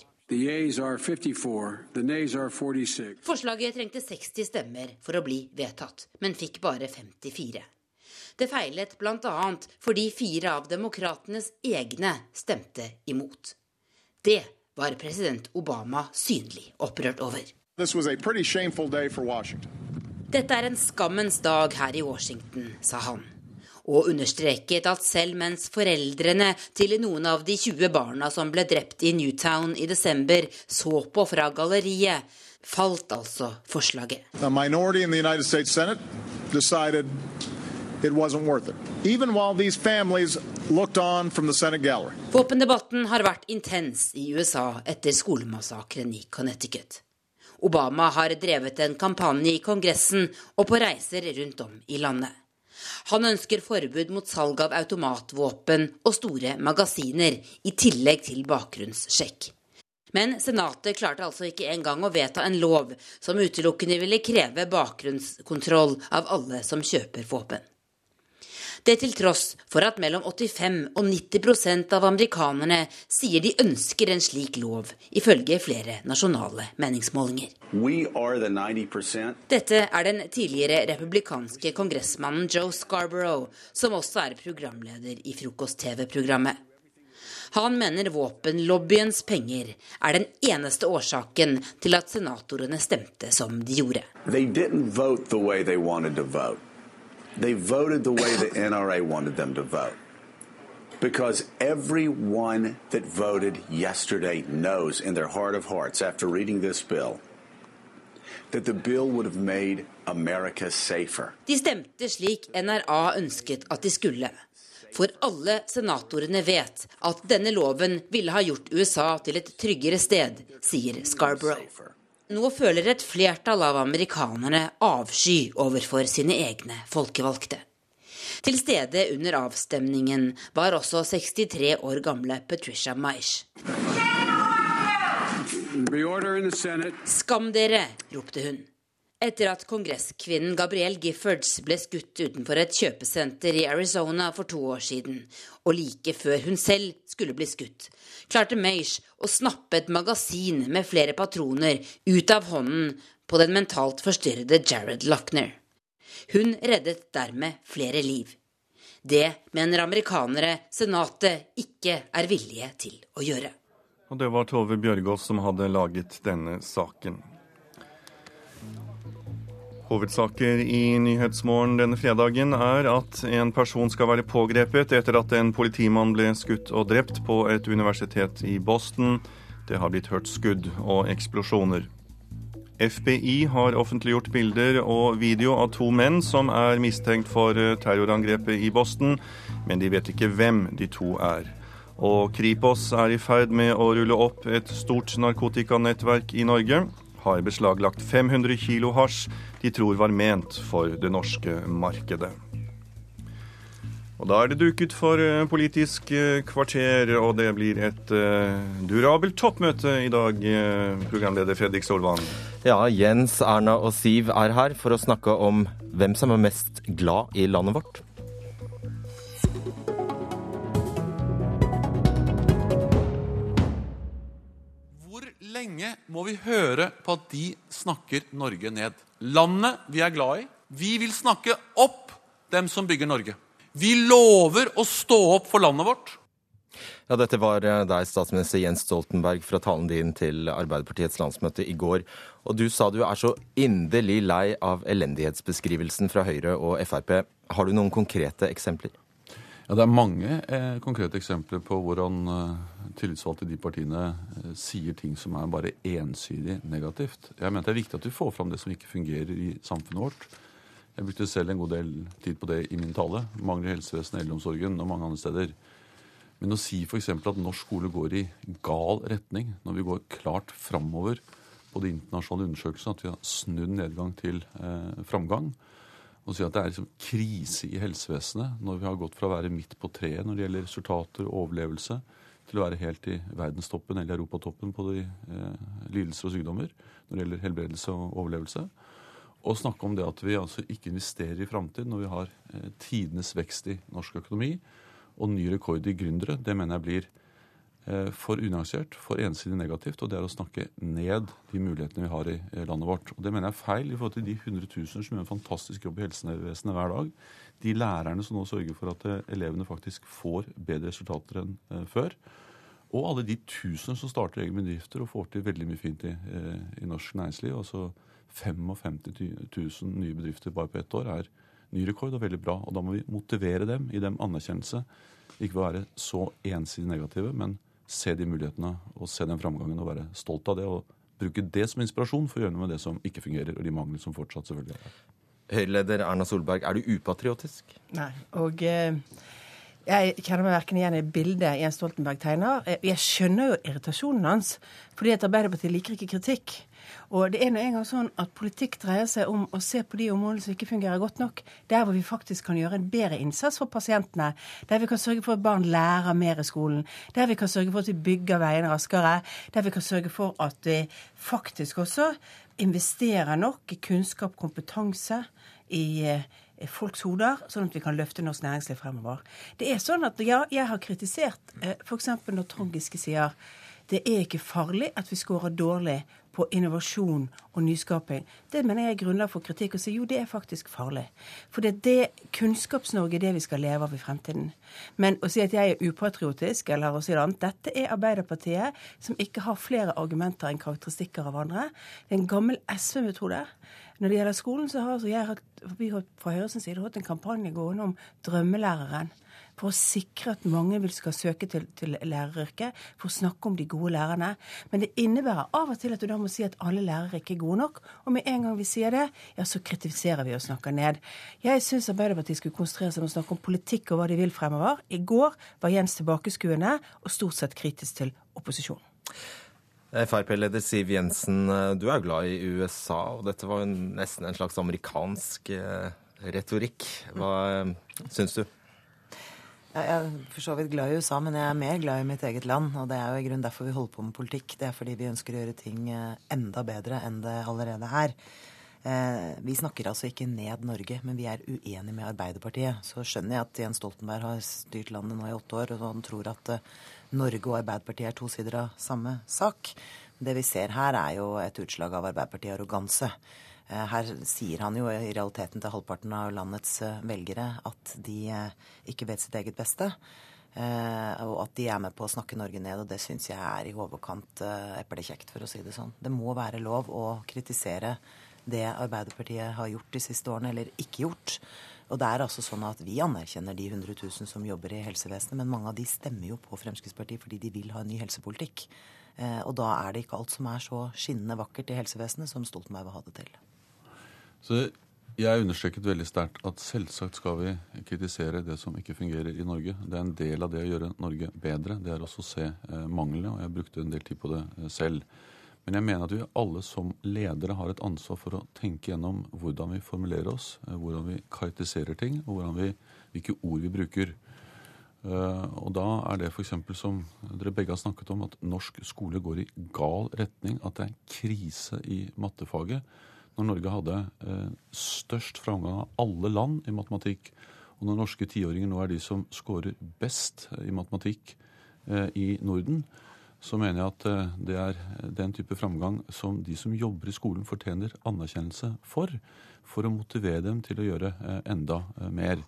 Forslaget trengte 60 stemmer for å bli vedtatt, men fikk bare 54. Det feilet bl.a. fordi fire av demokratenes egne stemte imot. Det var president Obama synlig opprørt over. Dette er en skammens dag her i Washington, sa han. Og understreket at selv mens foreldrene til noen av de 20 barna som ble drept i Newtown i desember, så på fra galleriet, falt altså forslaget. Våpendebatten har vært intens i USA etter skolemassakren i Connecticut. Obama har drevet en kampanje i Kongressen og på reiser rundt om i landet. Han ønsker forbud mot salg av automatvåpen og store magasiner, i tillegg til bakgrunnssjekk. Men Senatet klarte altså ikke engang å vedta en lov som utelukkende ville kreve bakgrunnskontroll av alle som kjøper våpen. Det til tross for at mellom 85 og 90% av amerikanerne sier de ønsker en slik lov, ifølge flere nasjonale meningsmålinger. Dette er den tidligere republikanske kongressmannen Joe Scarborough, som også er programleder i frokost-TV-programmet. Han mener våpenlobbyens penger er den eneste årsaken til at senatorene stemte som de gjorde. They voted the way the NRA wanted them to vote. Because everyone that voted yesterday knows in their heart of hearts, after reading this bill, that the bill would have made America safer. De stemte slik NRA ønsket at de skulle. For alle senatorene vet at denne loven ville ha gjort USA til et tryggere sted, sier Scarborough. Nå føler et flertall av amerikanerne avsky overfor sine egne folkevalgte. Til stede under avstemningen var også 63 år gamle Patricia Maish. Skam dere, ropte hun. Etter at kongresskvinnen Gabrielle Giffords ble skutt utenfor et kjøpesenter i Arizona for to år siden, og like før hun selv skulle bli skutt, klarte Meish å snappe et magasin med flere patroner ut av hånden på den mentalt forstyrrede Jared Lochner. Hun reddet dermed flere liv. Det mener amerikanere Senatet ikke er villige til å gjøre. Og det var Tove Bjørgaas som hadde laget denne saken. Hovedsaker i Nyhetsmorgen denne fredagen er at en person skal være pågrepet etter at en politimann ble skutt og drept på et universitet i Boston. Det har blitt hørt skudd og eksplosjoner. FBI har offentliggjort bilder og video av to menn som er mistenkt for terrorangrepet i Boston, men de vet ikke hvem de to er. Og Kripos er i ferd med å rulle opp et stort narkotikanettverk i Norge. Har beslaglagt 500 kilo hasj de tror var ment for det norske markedet. Og Da er det duket for eh, Politisk eh, kvarter, og det blir et uh, durabelt toppmøte i dag, programleder Fredrik Solvang. Ja, Jens, Erna og Siv er her for å snakke om hvem som er mest glad i landet vårt. Lenge må vi høre på at de snakker Norge ned? Landet vi er glad i. Vi vil snakke opp dem som bygger Norge. Vi lover å stå opp for landet vårt. Ja, Dette var eh, deg, statsminister Jens Stoltenberg, fra talen din til Arbeiderpartiets landsmøte i går. Og du sa du er så inderlig lei av elendighetsbeskrivelsen fra Høyre og Frp. Har du noen konkrete eksempler? Ja, Det er mange eh, konkrete eksempler på hvordan eh, tillitsvalgte i de partiene eh, sier ting som er bare ensidig negativt. Jeg mener Det er viktig at vi får fram det som ikke fungerer i samfunnet vårt. Jeg brukte selv en god del tid på det i min tale. Mangler helsevesen, eldreomsorgen og mange andre steder. Men å si f.eks. at norsk skole går i gal retning, når vi går klart framover på de internasjonale undersøkelsene, at vi har snudd nedgang til eh, framgang, og si at det er liksom krise i helsevesenet når vi har gått fra å være midt på treet når det gjelder resultater og overlevelse, til å være helt i verdenstoppen eller europatoppen på de eh, lidelser og sykdommer når det gjelder helbredelse og overlevelse. Å snakke om det at vi altså ikke investerer i framtiden når vi har eh, tidenes vekst i norsk økonomi og ny rekord i gründere, det mener jeg blir for unyansert, for ensidig negativt. Og det er å snakke ned de mulighetene vi har i eh, landet vårt. Og det mener jeg er feil i forhold til de hundretusener som gjør en fantastisk jobb i helsevesenet hver dag. De lærerne som nå sørger for at eh, elevene faktisk får bedre resultater enn eh, før. Og alle de tusener som starter egne bedrifter og får til veldig mye fint i, eh, i norsk næringsliv. altså 55 000 nye bedrifter bare på ett år er ny rekord og veldig bra. Og da må vi motivere dem, i dem anerkjennelse. Ikke være så ensidig negative, men se de mulighetene og se den framgangen og være stolt av det. Og bruke det som inspirasjon for å gjøre noe med det som ikke fungerer, og de manglene som fortsatt selvfølgelig er Høyre-leder Erna Solberg, er du upatriotisk? Nei. Og eh, jeg kjenner meg verken igjen i bildet Jens Stoltenberg tegner. Jeg skjønner jo irritasjonen hans, fordi at Arbeiderpartiet liker ikke kritikk. Og det er nå engang sånn at politikk dreier seg om å se på de områdene som ikke fungerer godt nok. Der hvor vi faktisk kan gjøre en bedre innsats for pasientene. Der vi kan sørge for at barn lærer mer i skolen. Der vi kan sørge for at vi bygger veiene raskere. Der vi kan sørge for at vi faktisk også investerer nok i kunnskap, kompetanse, i eh, folks hoder, sånn at vi kan løfte norsk næringsliv fremover. Det er sånn at ja, jeg har kritisert eh, f.eks. når Trond Giske sier det er ikke farlig at vi scorer dårlig på innovasjon og nyskaping. Det mener jeg er grunnlag for kritikk. Og si jo, det er faktisk farlig. For det er det Kunnskaps-Norge det vi skal leve av i fremtiden. Men å si at jeg er upatriotisk, eller å si det annet, dette er Arbeiderpartiet som ikke har flere argumenter enn karakteristikker av andre. Det er en gammel SV-metode. Når det gjelder skolen, så har altså vi fra Høyres side hatt en kampanje gående om drømmelæreren for å sikre at mange vil skal søke til, til læreryrket, for å snakke om de gode lærerne. Men det innebærer av og til at du da må si at alle lærere ikke er gode nok. Og med en gang vi sier det, ja, så kritiserer vi og snakker ned. Jeg syns Arbeiderpartiet skulle konsentrere seg om å snakke om politikk og hva de vil fremover. I går var Jens tilbakeskuende og stort sett kritisk til opposisjonen. Frp-leder Siv Jensen, du er glad i USA, og dette var jo nesten en slags amerikansk eh, retorikk. Hva eh, syns du? Jeg er for så vidt glad i USA, men jeg er mer glad i mitt eget land. Og det er jo i grunnen derfor vi holder på med politikk. Det er fordi vi ønsker å gjøre ting eh, enda bedre enn det allerede er. Eh, vi snakker altså ikke ned Norge, men vi er uenige med Arbeiderpartiet. Så skjønner jeg at Jens Stoltenberg har styrt landet nå i åtte år, og han tror at eh, Norge og Arbeiderpartiet er to sider av samme sak. Det vi ser her, er jo et utslag av Arbeiderpartiet-arroganse. Eh, her sier han jo i realiteten til halvparten av landets eh, velgere at de eh, ikke vet sitt eget beste. Og at de er med på å snakke Norge ned, og det syns jeg er i overkant eplekjekt, for å si det sånn. Det må være lov å kritisere det Arbeiderpartiet har gjort de siste årene, eller ikke gjort. Og det er altså sånn at Vi anerkjenner de 100 000 som jobber i helsevesenet, men mange av de stemmer jo på Fremskrittspartiet fordi de vil ha en ny helsepolitikk. Og da er det ikke alt som er så skinnende vakkert i helsevesenet som Stoltenberg vil ha det til. Så jeg understreket veldig sterkt at selvsagt skal vi kritisere det som ikke fungerer i Norge. Det er en del av det å gjøre Norge bedre. Det er også å se eh, manglene, og jeg brukte en del tid på det eh, selv. Men jeg mener at vi alle som ledere har et ansvar for å tenke gjennom hvordan vi formulerer oss, eh, hvordan vi karakteriserer ting, og vi, hvilke ord vi bruker. Og da er det f.eks. som dere begge har snakket om, at norsk skole går i gal retning. At det er krise i mattefaget når Norge hadde eh, størst framgang av alle land i matematikk, og når norske tiåringer nå er de som scorer best i matematikk eh, i Norden, så mener jeg at eh, det er den type framgang som de som jobber i skolen, fortjener anerkjennelse for, for å motivere dem til å gjøre enda mer.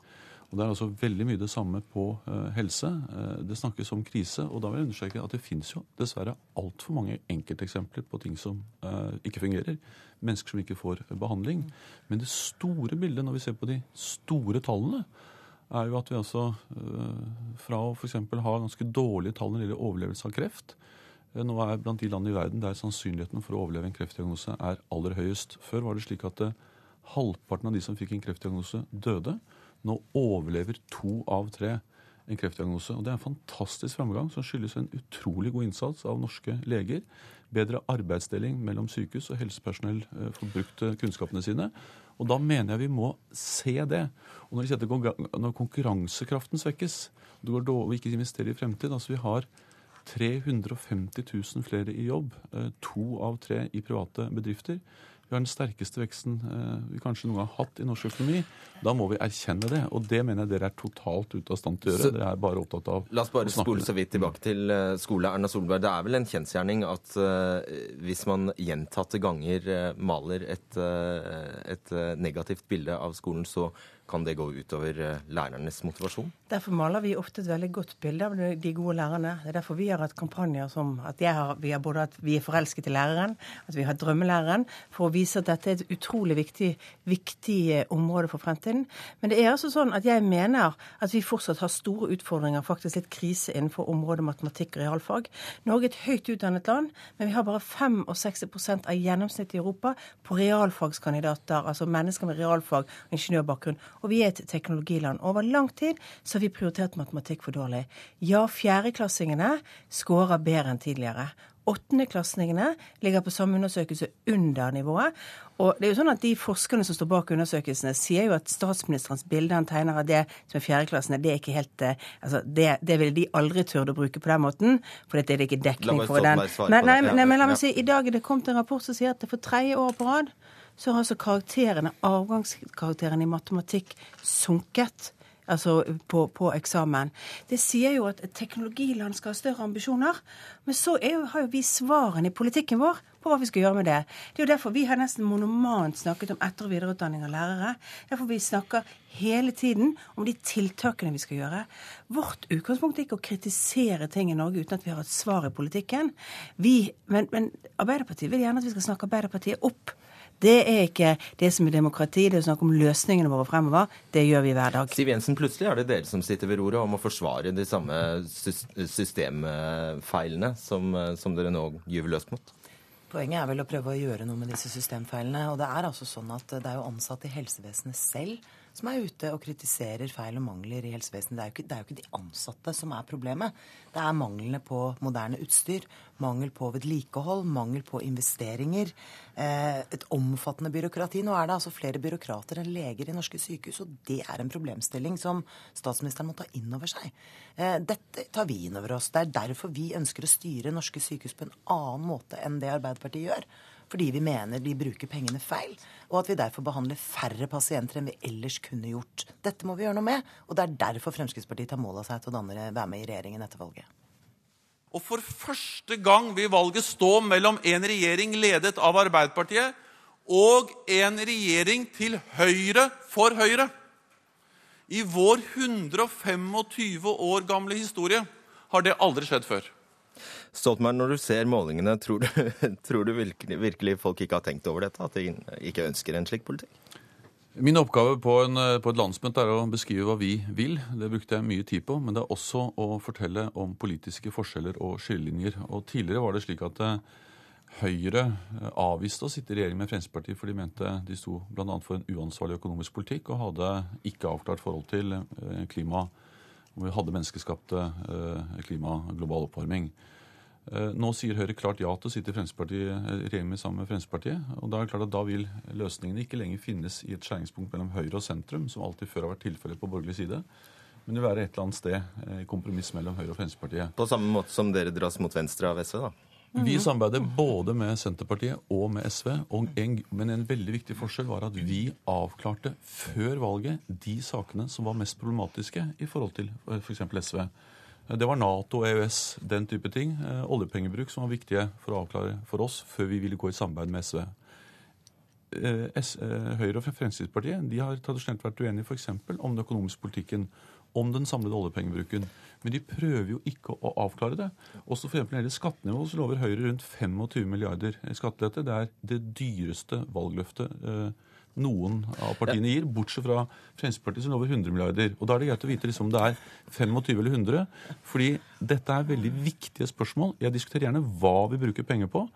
Og Det er altså veldig mye det samme på uh, helse. Uh, det snakkes om krise. Og da vil jeg understreke at det finnes jo dessverre altfor mange enkelteksempler på ting som uh, ikke fungerer. Mennesker som ikke får behandling. Men det store bildet, når vi ser på de store tallene, er jo at vi altså fra å f.eks. ha ganske dårlige tall når det gjelder overlevelse av kreft, nå er blant de land i verden der sannsynligheten for å overleve en kreftdiagnose er aller høyest. Før var det slik at halvparten av de som fikk en kreftdiagnose, døde. Nå overlever to av tre en kreftdiagnose. Og Det er en fantastisk framgang som skyldes en utrolig god innsats av norske leger. Bedre arbeidsdeling mellom sykehus og helsepersonell eh, får brukt eh, kunnskapene sine. Og Da mener jeg vi må se det. Og Når, når konkurransekraften svekkes, det dårlig å ikke investerer i fremtid altså Vi har 350 000 flere i jobb, eh, to av tre i private bedrifter. Vi har den sterkeste veksten eh, vi kanskje noen gang har hatt i norsk økonomi. Da må vi erkjenne det. Og det mener jeg dere er totalt ute av stand til å gjøre. Så, dere er bare opptatt av La oss bare spole så vidt tilbake til eh, skole. Erna Solberg, det er vel en kjensgjerning at uh, hvis man gjentatte ganger maler et, et negativt bilde av skolen, så kan det gå utover lærernes motivasjon? Derfor maler vi ofte et veldig godt bilde av de gode lærerne. Det er derfor vi har hatt kampanjer som at har, vi har både at vi er forelsket i læreren, at vi har drømmelæreren, for å vise at dette er et utrolig viktig, viktig område for fremtiden. Men det er altså sånn at jeg mener at vi fortsatt har store utfordringer, faktisk litt krise innenfor området matematikk og realfag. Norge er et høyt utdannet land, men vi har bare 65% av gjennomsnittet i Europa på realfagskandidater, altså mennesker med realfag og ingeniørbakgrunn. Og vi er et teknologiland. Over lang tid så har vi prioritert matematikk for dårlig. Ja, fjerdeklassingene skårer bedre enn tidligere. Åttendeklassingene ligger på samme undersøkelse under nivået. Og det er jo sånn at De forskerne som står bak undersøkelsene, sier jo at statsministerens bilde han tegner av det som er fjerdeklassene, det er ikke helt eh, altså det, det ville de aldri turde å bruke på den måten, for det er det ikke dekning for den. Nei, nei, nei, men la meg si, I dag er det kommet en rapport som sier at det for tredje år på rad så har altså karakterene, avgangskarakterene i matematikk sunket altså på, på, eksamen. Det sier jo at et teknologiland skal ha større ambisjoner. Men så jo, har jo vi svarene i politikken vår på hva vi skal gjøre med det. Det er jo derfor vi har nesten monomant snakket om etter- og videreutdanning av lærere. Derfor vi snakker hele tiden om de tiltakene vi skal gjøre. Vårt utgangspunkt er ikke å kritisere ting i Norge uten at vi har et svar i politikken. Vi, men, men Arbeiderpartiet vil gjerne at vi skal snakke Arbeiderpartiet opp. Det er ikke det som er demokrati. Det er å snakke om løsningene våre fremover. Det gjør vi hver dag. Siv Jensen, plutselig er det dere som sitter ved roret om å forsvare de samme systemfeilene som, som dere nå gyver løs mot. Poenget er vel å prøve å gjøre noe med disse systemfeilene. Og det er altså sånn at det er jo ansatte i helsevesenet selv som er ute og kritiserer feil og mangler i helsevesenet. Det er, ikke, det er jo ikke de ansatte som er problemet. Det er manglene på moderne utstyr, mangel på vedlikehold, mangel på investeringer. Eh, et omfattende byråkrati. Nå er det altså flere byråkrater enn leger i norske sykehus, og det er en problemstilling som statsministeren må ta inn over seg. Eh, dette tar vi inn over oss. Det er derfor vi ønsker å styre norske sykehus på en annen måte enn det Arbeiderpartiet gjør fordi vi mener de bruker pengene feil, og at vi derfor behandler færre pasienter enn vi ellers kunne gjort. Dette må vi gjøre noe med, og det er derfor Fremskrittspartiet tar mål av seg til å danne, være med i regjeringen etter valget. Og for første gang vil valget stå mellom en regjering ledet av Arbeiderpartiet og en regjering til høyre for Høyre. I vår 125 år gamle historie har det aldri skjedd før. Stoltenberg, når du ser målingene, tror du, tror du virkelig, virkelig, folk ikke har tenkt over dette? At de ikke ønsker en slik politikk? Min oppgave på, en, på, et landsmøte er å beskrive hva vi vil. Det brukte jeg mye tid på. Men det er også å fortelle om politiske forskjeller og skillelinjer. Og Tidligere var det slik at eh, Høyre eh, avviste å sitte i regjering med Fremskrittspartiet, for de mente de sto bl.a. for en uansvarlig økonomisk politikk og hadde ikke avklart forhold til eh, klima. Og vi hadde menneskeskapte klima, global oppvarming. Eh, nå sier Høyre klart ja til å sitte i eh, regjering sammen med Fremskrittspartiet. og Da er det klart at da vil løsningene ikke lenger finnes i et skjæringspunkt mellom Høyre og sentrum, som alltid før har vært tilfellet på borgerlig side, men det vil være et eller annet sted i eh, kompromiss mellom Høyre og Fremskrittspartiet. På samme måte som dere dras mot venstre av SV, da? Vi samarbeider både med Senterpartiet og med SV. Og en, men en veldig viktig forskjell var at vi avklarte før valget de sakene som var mest problematiske i forhold til f.eks. SV. Det var Nato, EØS, den type ting. Eh, oljepengebruk som var viktige for å avklare for oss før vi ville gå i samarbeid med SV. Eh, eh, Høyre og Fremskrittspartiet de har tradisjonelt vært uenige f.eks. om den økonomiske politikken, om den samlede oljepengebruken. Men de prøver jo ikke å avklare det. Også for Når det gjelder skattenivå, så lover Høyre rundt 25 milliarder i skattelette. Det er det dyreste valgløftet noen av partiene gir, bortsett fra Fremskrittspartiet som lover 100 milliarder. Og Da er det greit å vite liksom, om det er 25 eller 100. fordi dette er veldig viktige spørsmål. Jeg diskuterer gjerne hva vi bruker penger på.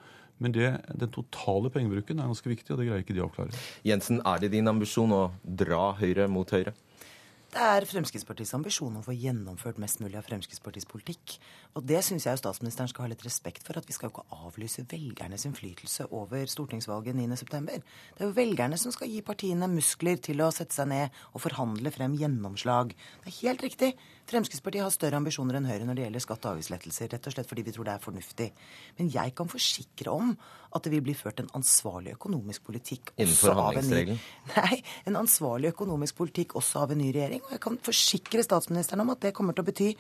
Men det, den totale pengebruken er ganske viktig, og det greier ikke de å avklare. Jensen, er det din ambisjon å dra Høyre mot Høyre? Det er Fremskrittspartiets ambisjon å få gjennomført mest mulig av Fremskrittspartiets politikk. Og det syns jeg statsministeren skal ha litt respekt for, at vi skal jo ikke avlyse velgernes innflytelse over stortingsvalget 9.9. Det er jo velgerne som skal gi partiene muskler til å sette seg ned og forhandle frem gjennomslag. Det er helt riktig. Fremskrittspartiet har større ambisjoner enn Høyre når det gjelder skatte- og avgiftslettelser, rett og slett fordi vi tror det er fornuftig. Men jeg kan forsikre om at det vil bli ført en ansvarlig økonomisk politikk Innenfor handlingsregelen? Nei, en ansvarlig økonomisk politikk også av en ny regjering. Og jeg kan forsikre statsministeren om at det kommer til å bety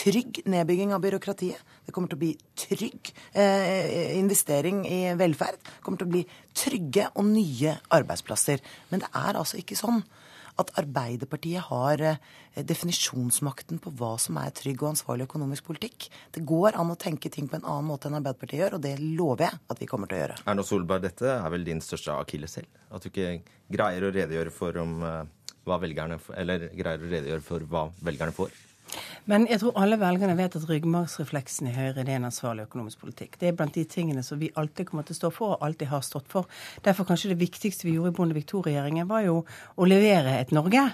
trygg nedbygging av byråkratiet. Det kommer til å bli trygg eh, investering i velferd. Det kommer til å bli trygge og nye arbeidsplasser. Men det er altså ikke sånn at Arbeiderpartiet har eh, definisjonsmakten på hva som er trygg og ansvarlig økonomisk politikk. Det går an å tenke ting på en annen måte enn Arbeiderpartiet gjør, og det lover jeg at vi kommer til å gjøre. Erna Solberg, dette er vel din største akilleshæl? At du ikke greier å redegjøre for om eh, hva velgerne Eller greier å redegjøre for hva velgerne får? Men jeg tror alle velgerne vet at ryggmargsrefleksen i Høyre er en ansvarlig økonomisk politikk. Det er blant de tingene som vi alltid kommer til å stå for, og alltid har stått for. Derfor kanskje det viktigste vi gjorde i Bondevik II-regjeringen, var jo å levere et Norge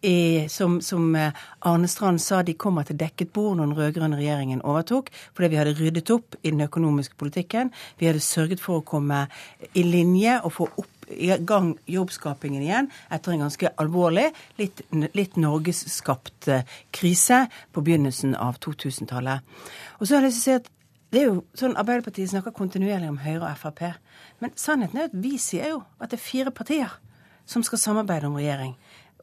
i, som, som, eh, Arne Strand sa, de kommer til dekket bord når den rød-grønne regjeringen overtok, fordi vi hadde ryddet opp i den økonomiske politikken. Vi hadde sørget for å komme i linje og få opp i gang jobbskapingen igjen etter en ganske alvorlig, litt, litt norgesskapt eh, krise på begynnelsen av 2000-tallet. Og så har jeg lyst til å si at det er jo sånn Arbeiderpartiet snakker kontinuerlig om Høyre og Frp. Men sannheten er at vi sier jo at det er fire partier som skal samarbeide om regjering.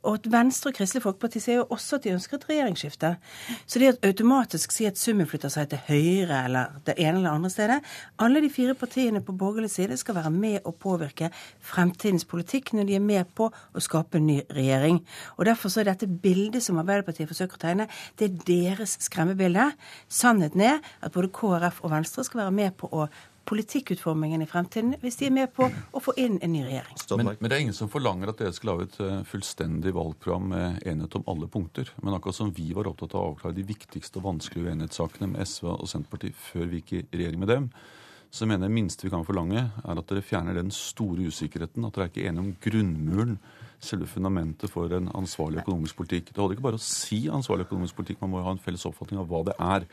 Og at Venstre og Kristelig Folkeparti sier jo også at de ønsker et regjeringsskifte. Så det å automatisk si at summen flytter seg til Høyre eller det ene eller andre stedet Alle de fire partiene på borgerlig side skal være med å påvirke fremtidens politikk når de er med på å skape en ny regjering. Og Derfor så er dette bildet som Arbeiderpartiet forsøker å tegne, det er deres skremmebilde. Sannheten er at både KrF og Venstre skal være med på å politikkutformingen i fremtiden hvis de er med på å få inn en ny regjering. Men, men, det er ingen som forlanger at dere skal lage et eh, fullstendig valgprogram med enighet om alle punkter. Men akkurat som vi var opptatt av å avklare de viktigste og vanskelige uenighetssakene med SV og Senterpartiet før vi gikk i regjering med dem, så mener jeg minste vi kan forlange, er at dere fjerner den store usikkerheten. At dere er ikke enige om grunnmuren, selve fundamentet for en ansvarlig økonomisk politikk. Det holder ikke bare å si ansvarlig økonomisk politikk, man må jo ha en felles oppfatning av hva det er.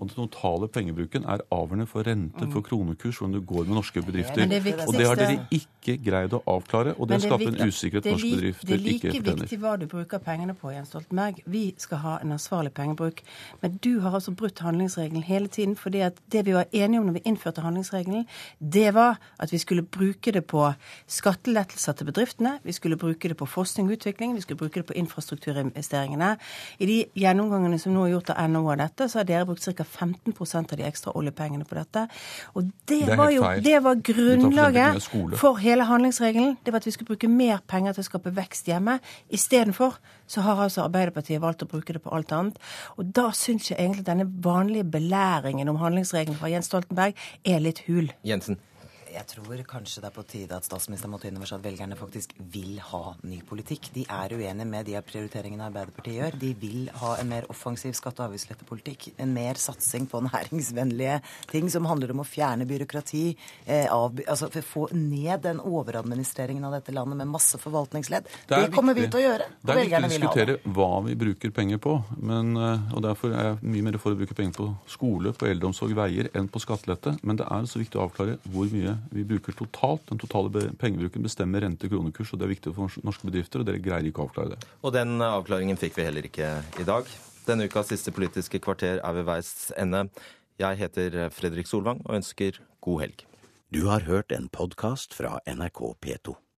Og den totale pengebruken er avgjørende for rente, for kronekurs, hvordan det går med norske bedrifter. Det og det har dere ikke greid å avklare, og det, det skaper en usikkerhet norske bedrifter ikke fortjener. Det er like viktig hva du bruker pengene på, Jens Stoltenberg. Vi skal ha en ansvarlig pengebruk. Men du har altså brutt handlingsregelen hele tiden, fordi at det vi var enige om når vi innførte handlingsregelen, det var at vi skulle bruke det på skattelettelser til bedriftene, vi skulle bruke det på forskning og utvikling, vi skulle bruke det på infrastrukturinvesteringene. I de gjennomgangene som nå er gjort av NHO av dette, så har dere brukt ca. 15% av de ekstra oljepengene på dette. Og det, det var jo det var grunnlaget for hele handlingsregelen. Det var at vi skulle bruke mer penger til å skape vekst hjemme. Istedenfor så har altså Arbeiderpartiet valgt å bruke det på alt annet. Og da syns jeg egentlig denne vanlige belæringen om handlingsregelen fra Jens Stoltenberg er litt hul. Jensen. Jeg tror kanskje det er på tide at statsministeren må ta inn over seg at velgerne faktisk vil ha ny politikk. De er uenige med de prioriteringene Arbeiderpartiet gjør. De vil ha en mer offensiv skatte- og avgiftslettepolitikk. En mer satsing på næringsvennlige ting som handler om å fjerne byråkrati. Eh, av, altså få ned den overadministreringen av dette landet med masse forvaltningsledd. Det, det kommer viktig, vi til å gjøre. Det er viktig å diskutere hva vi bruker penger på. Men, eh, og Derfor er jeg mye mer for å bruke penger på skole, på eldreomsorg, veier enn på skattelette. Men det er så viktig å avklare hvor mye vi bruker totalt. Den totale pengebruken bestemmer rente-kronekurs, og det er viktig for norske bedrifter, og dere greier ikke å avklare det. Og den avklaringen fikk vi heller ikke i dag. Denne ukas siste Politiske kvarter er ved veis ende. Jeg heter Fredrik Solvang og ønsker god helg. Du har hørt en podkast fra NRK P2.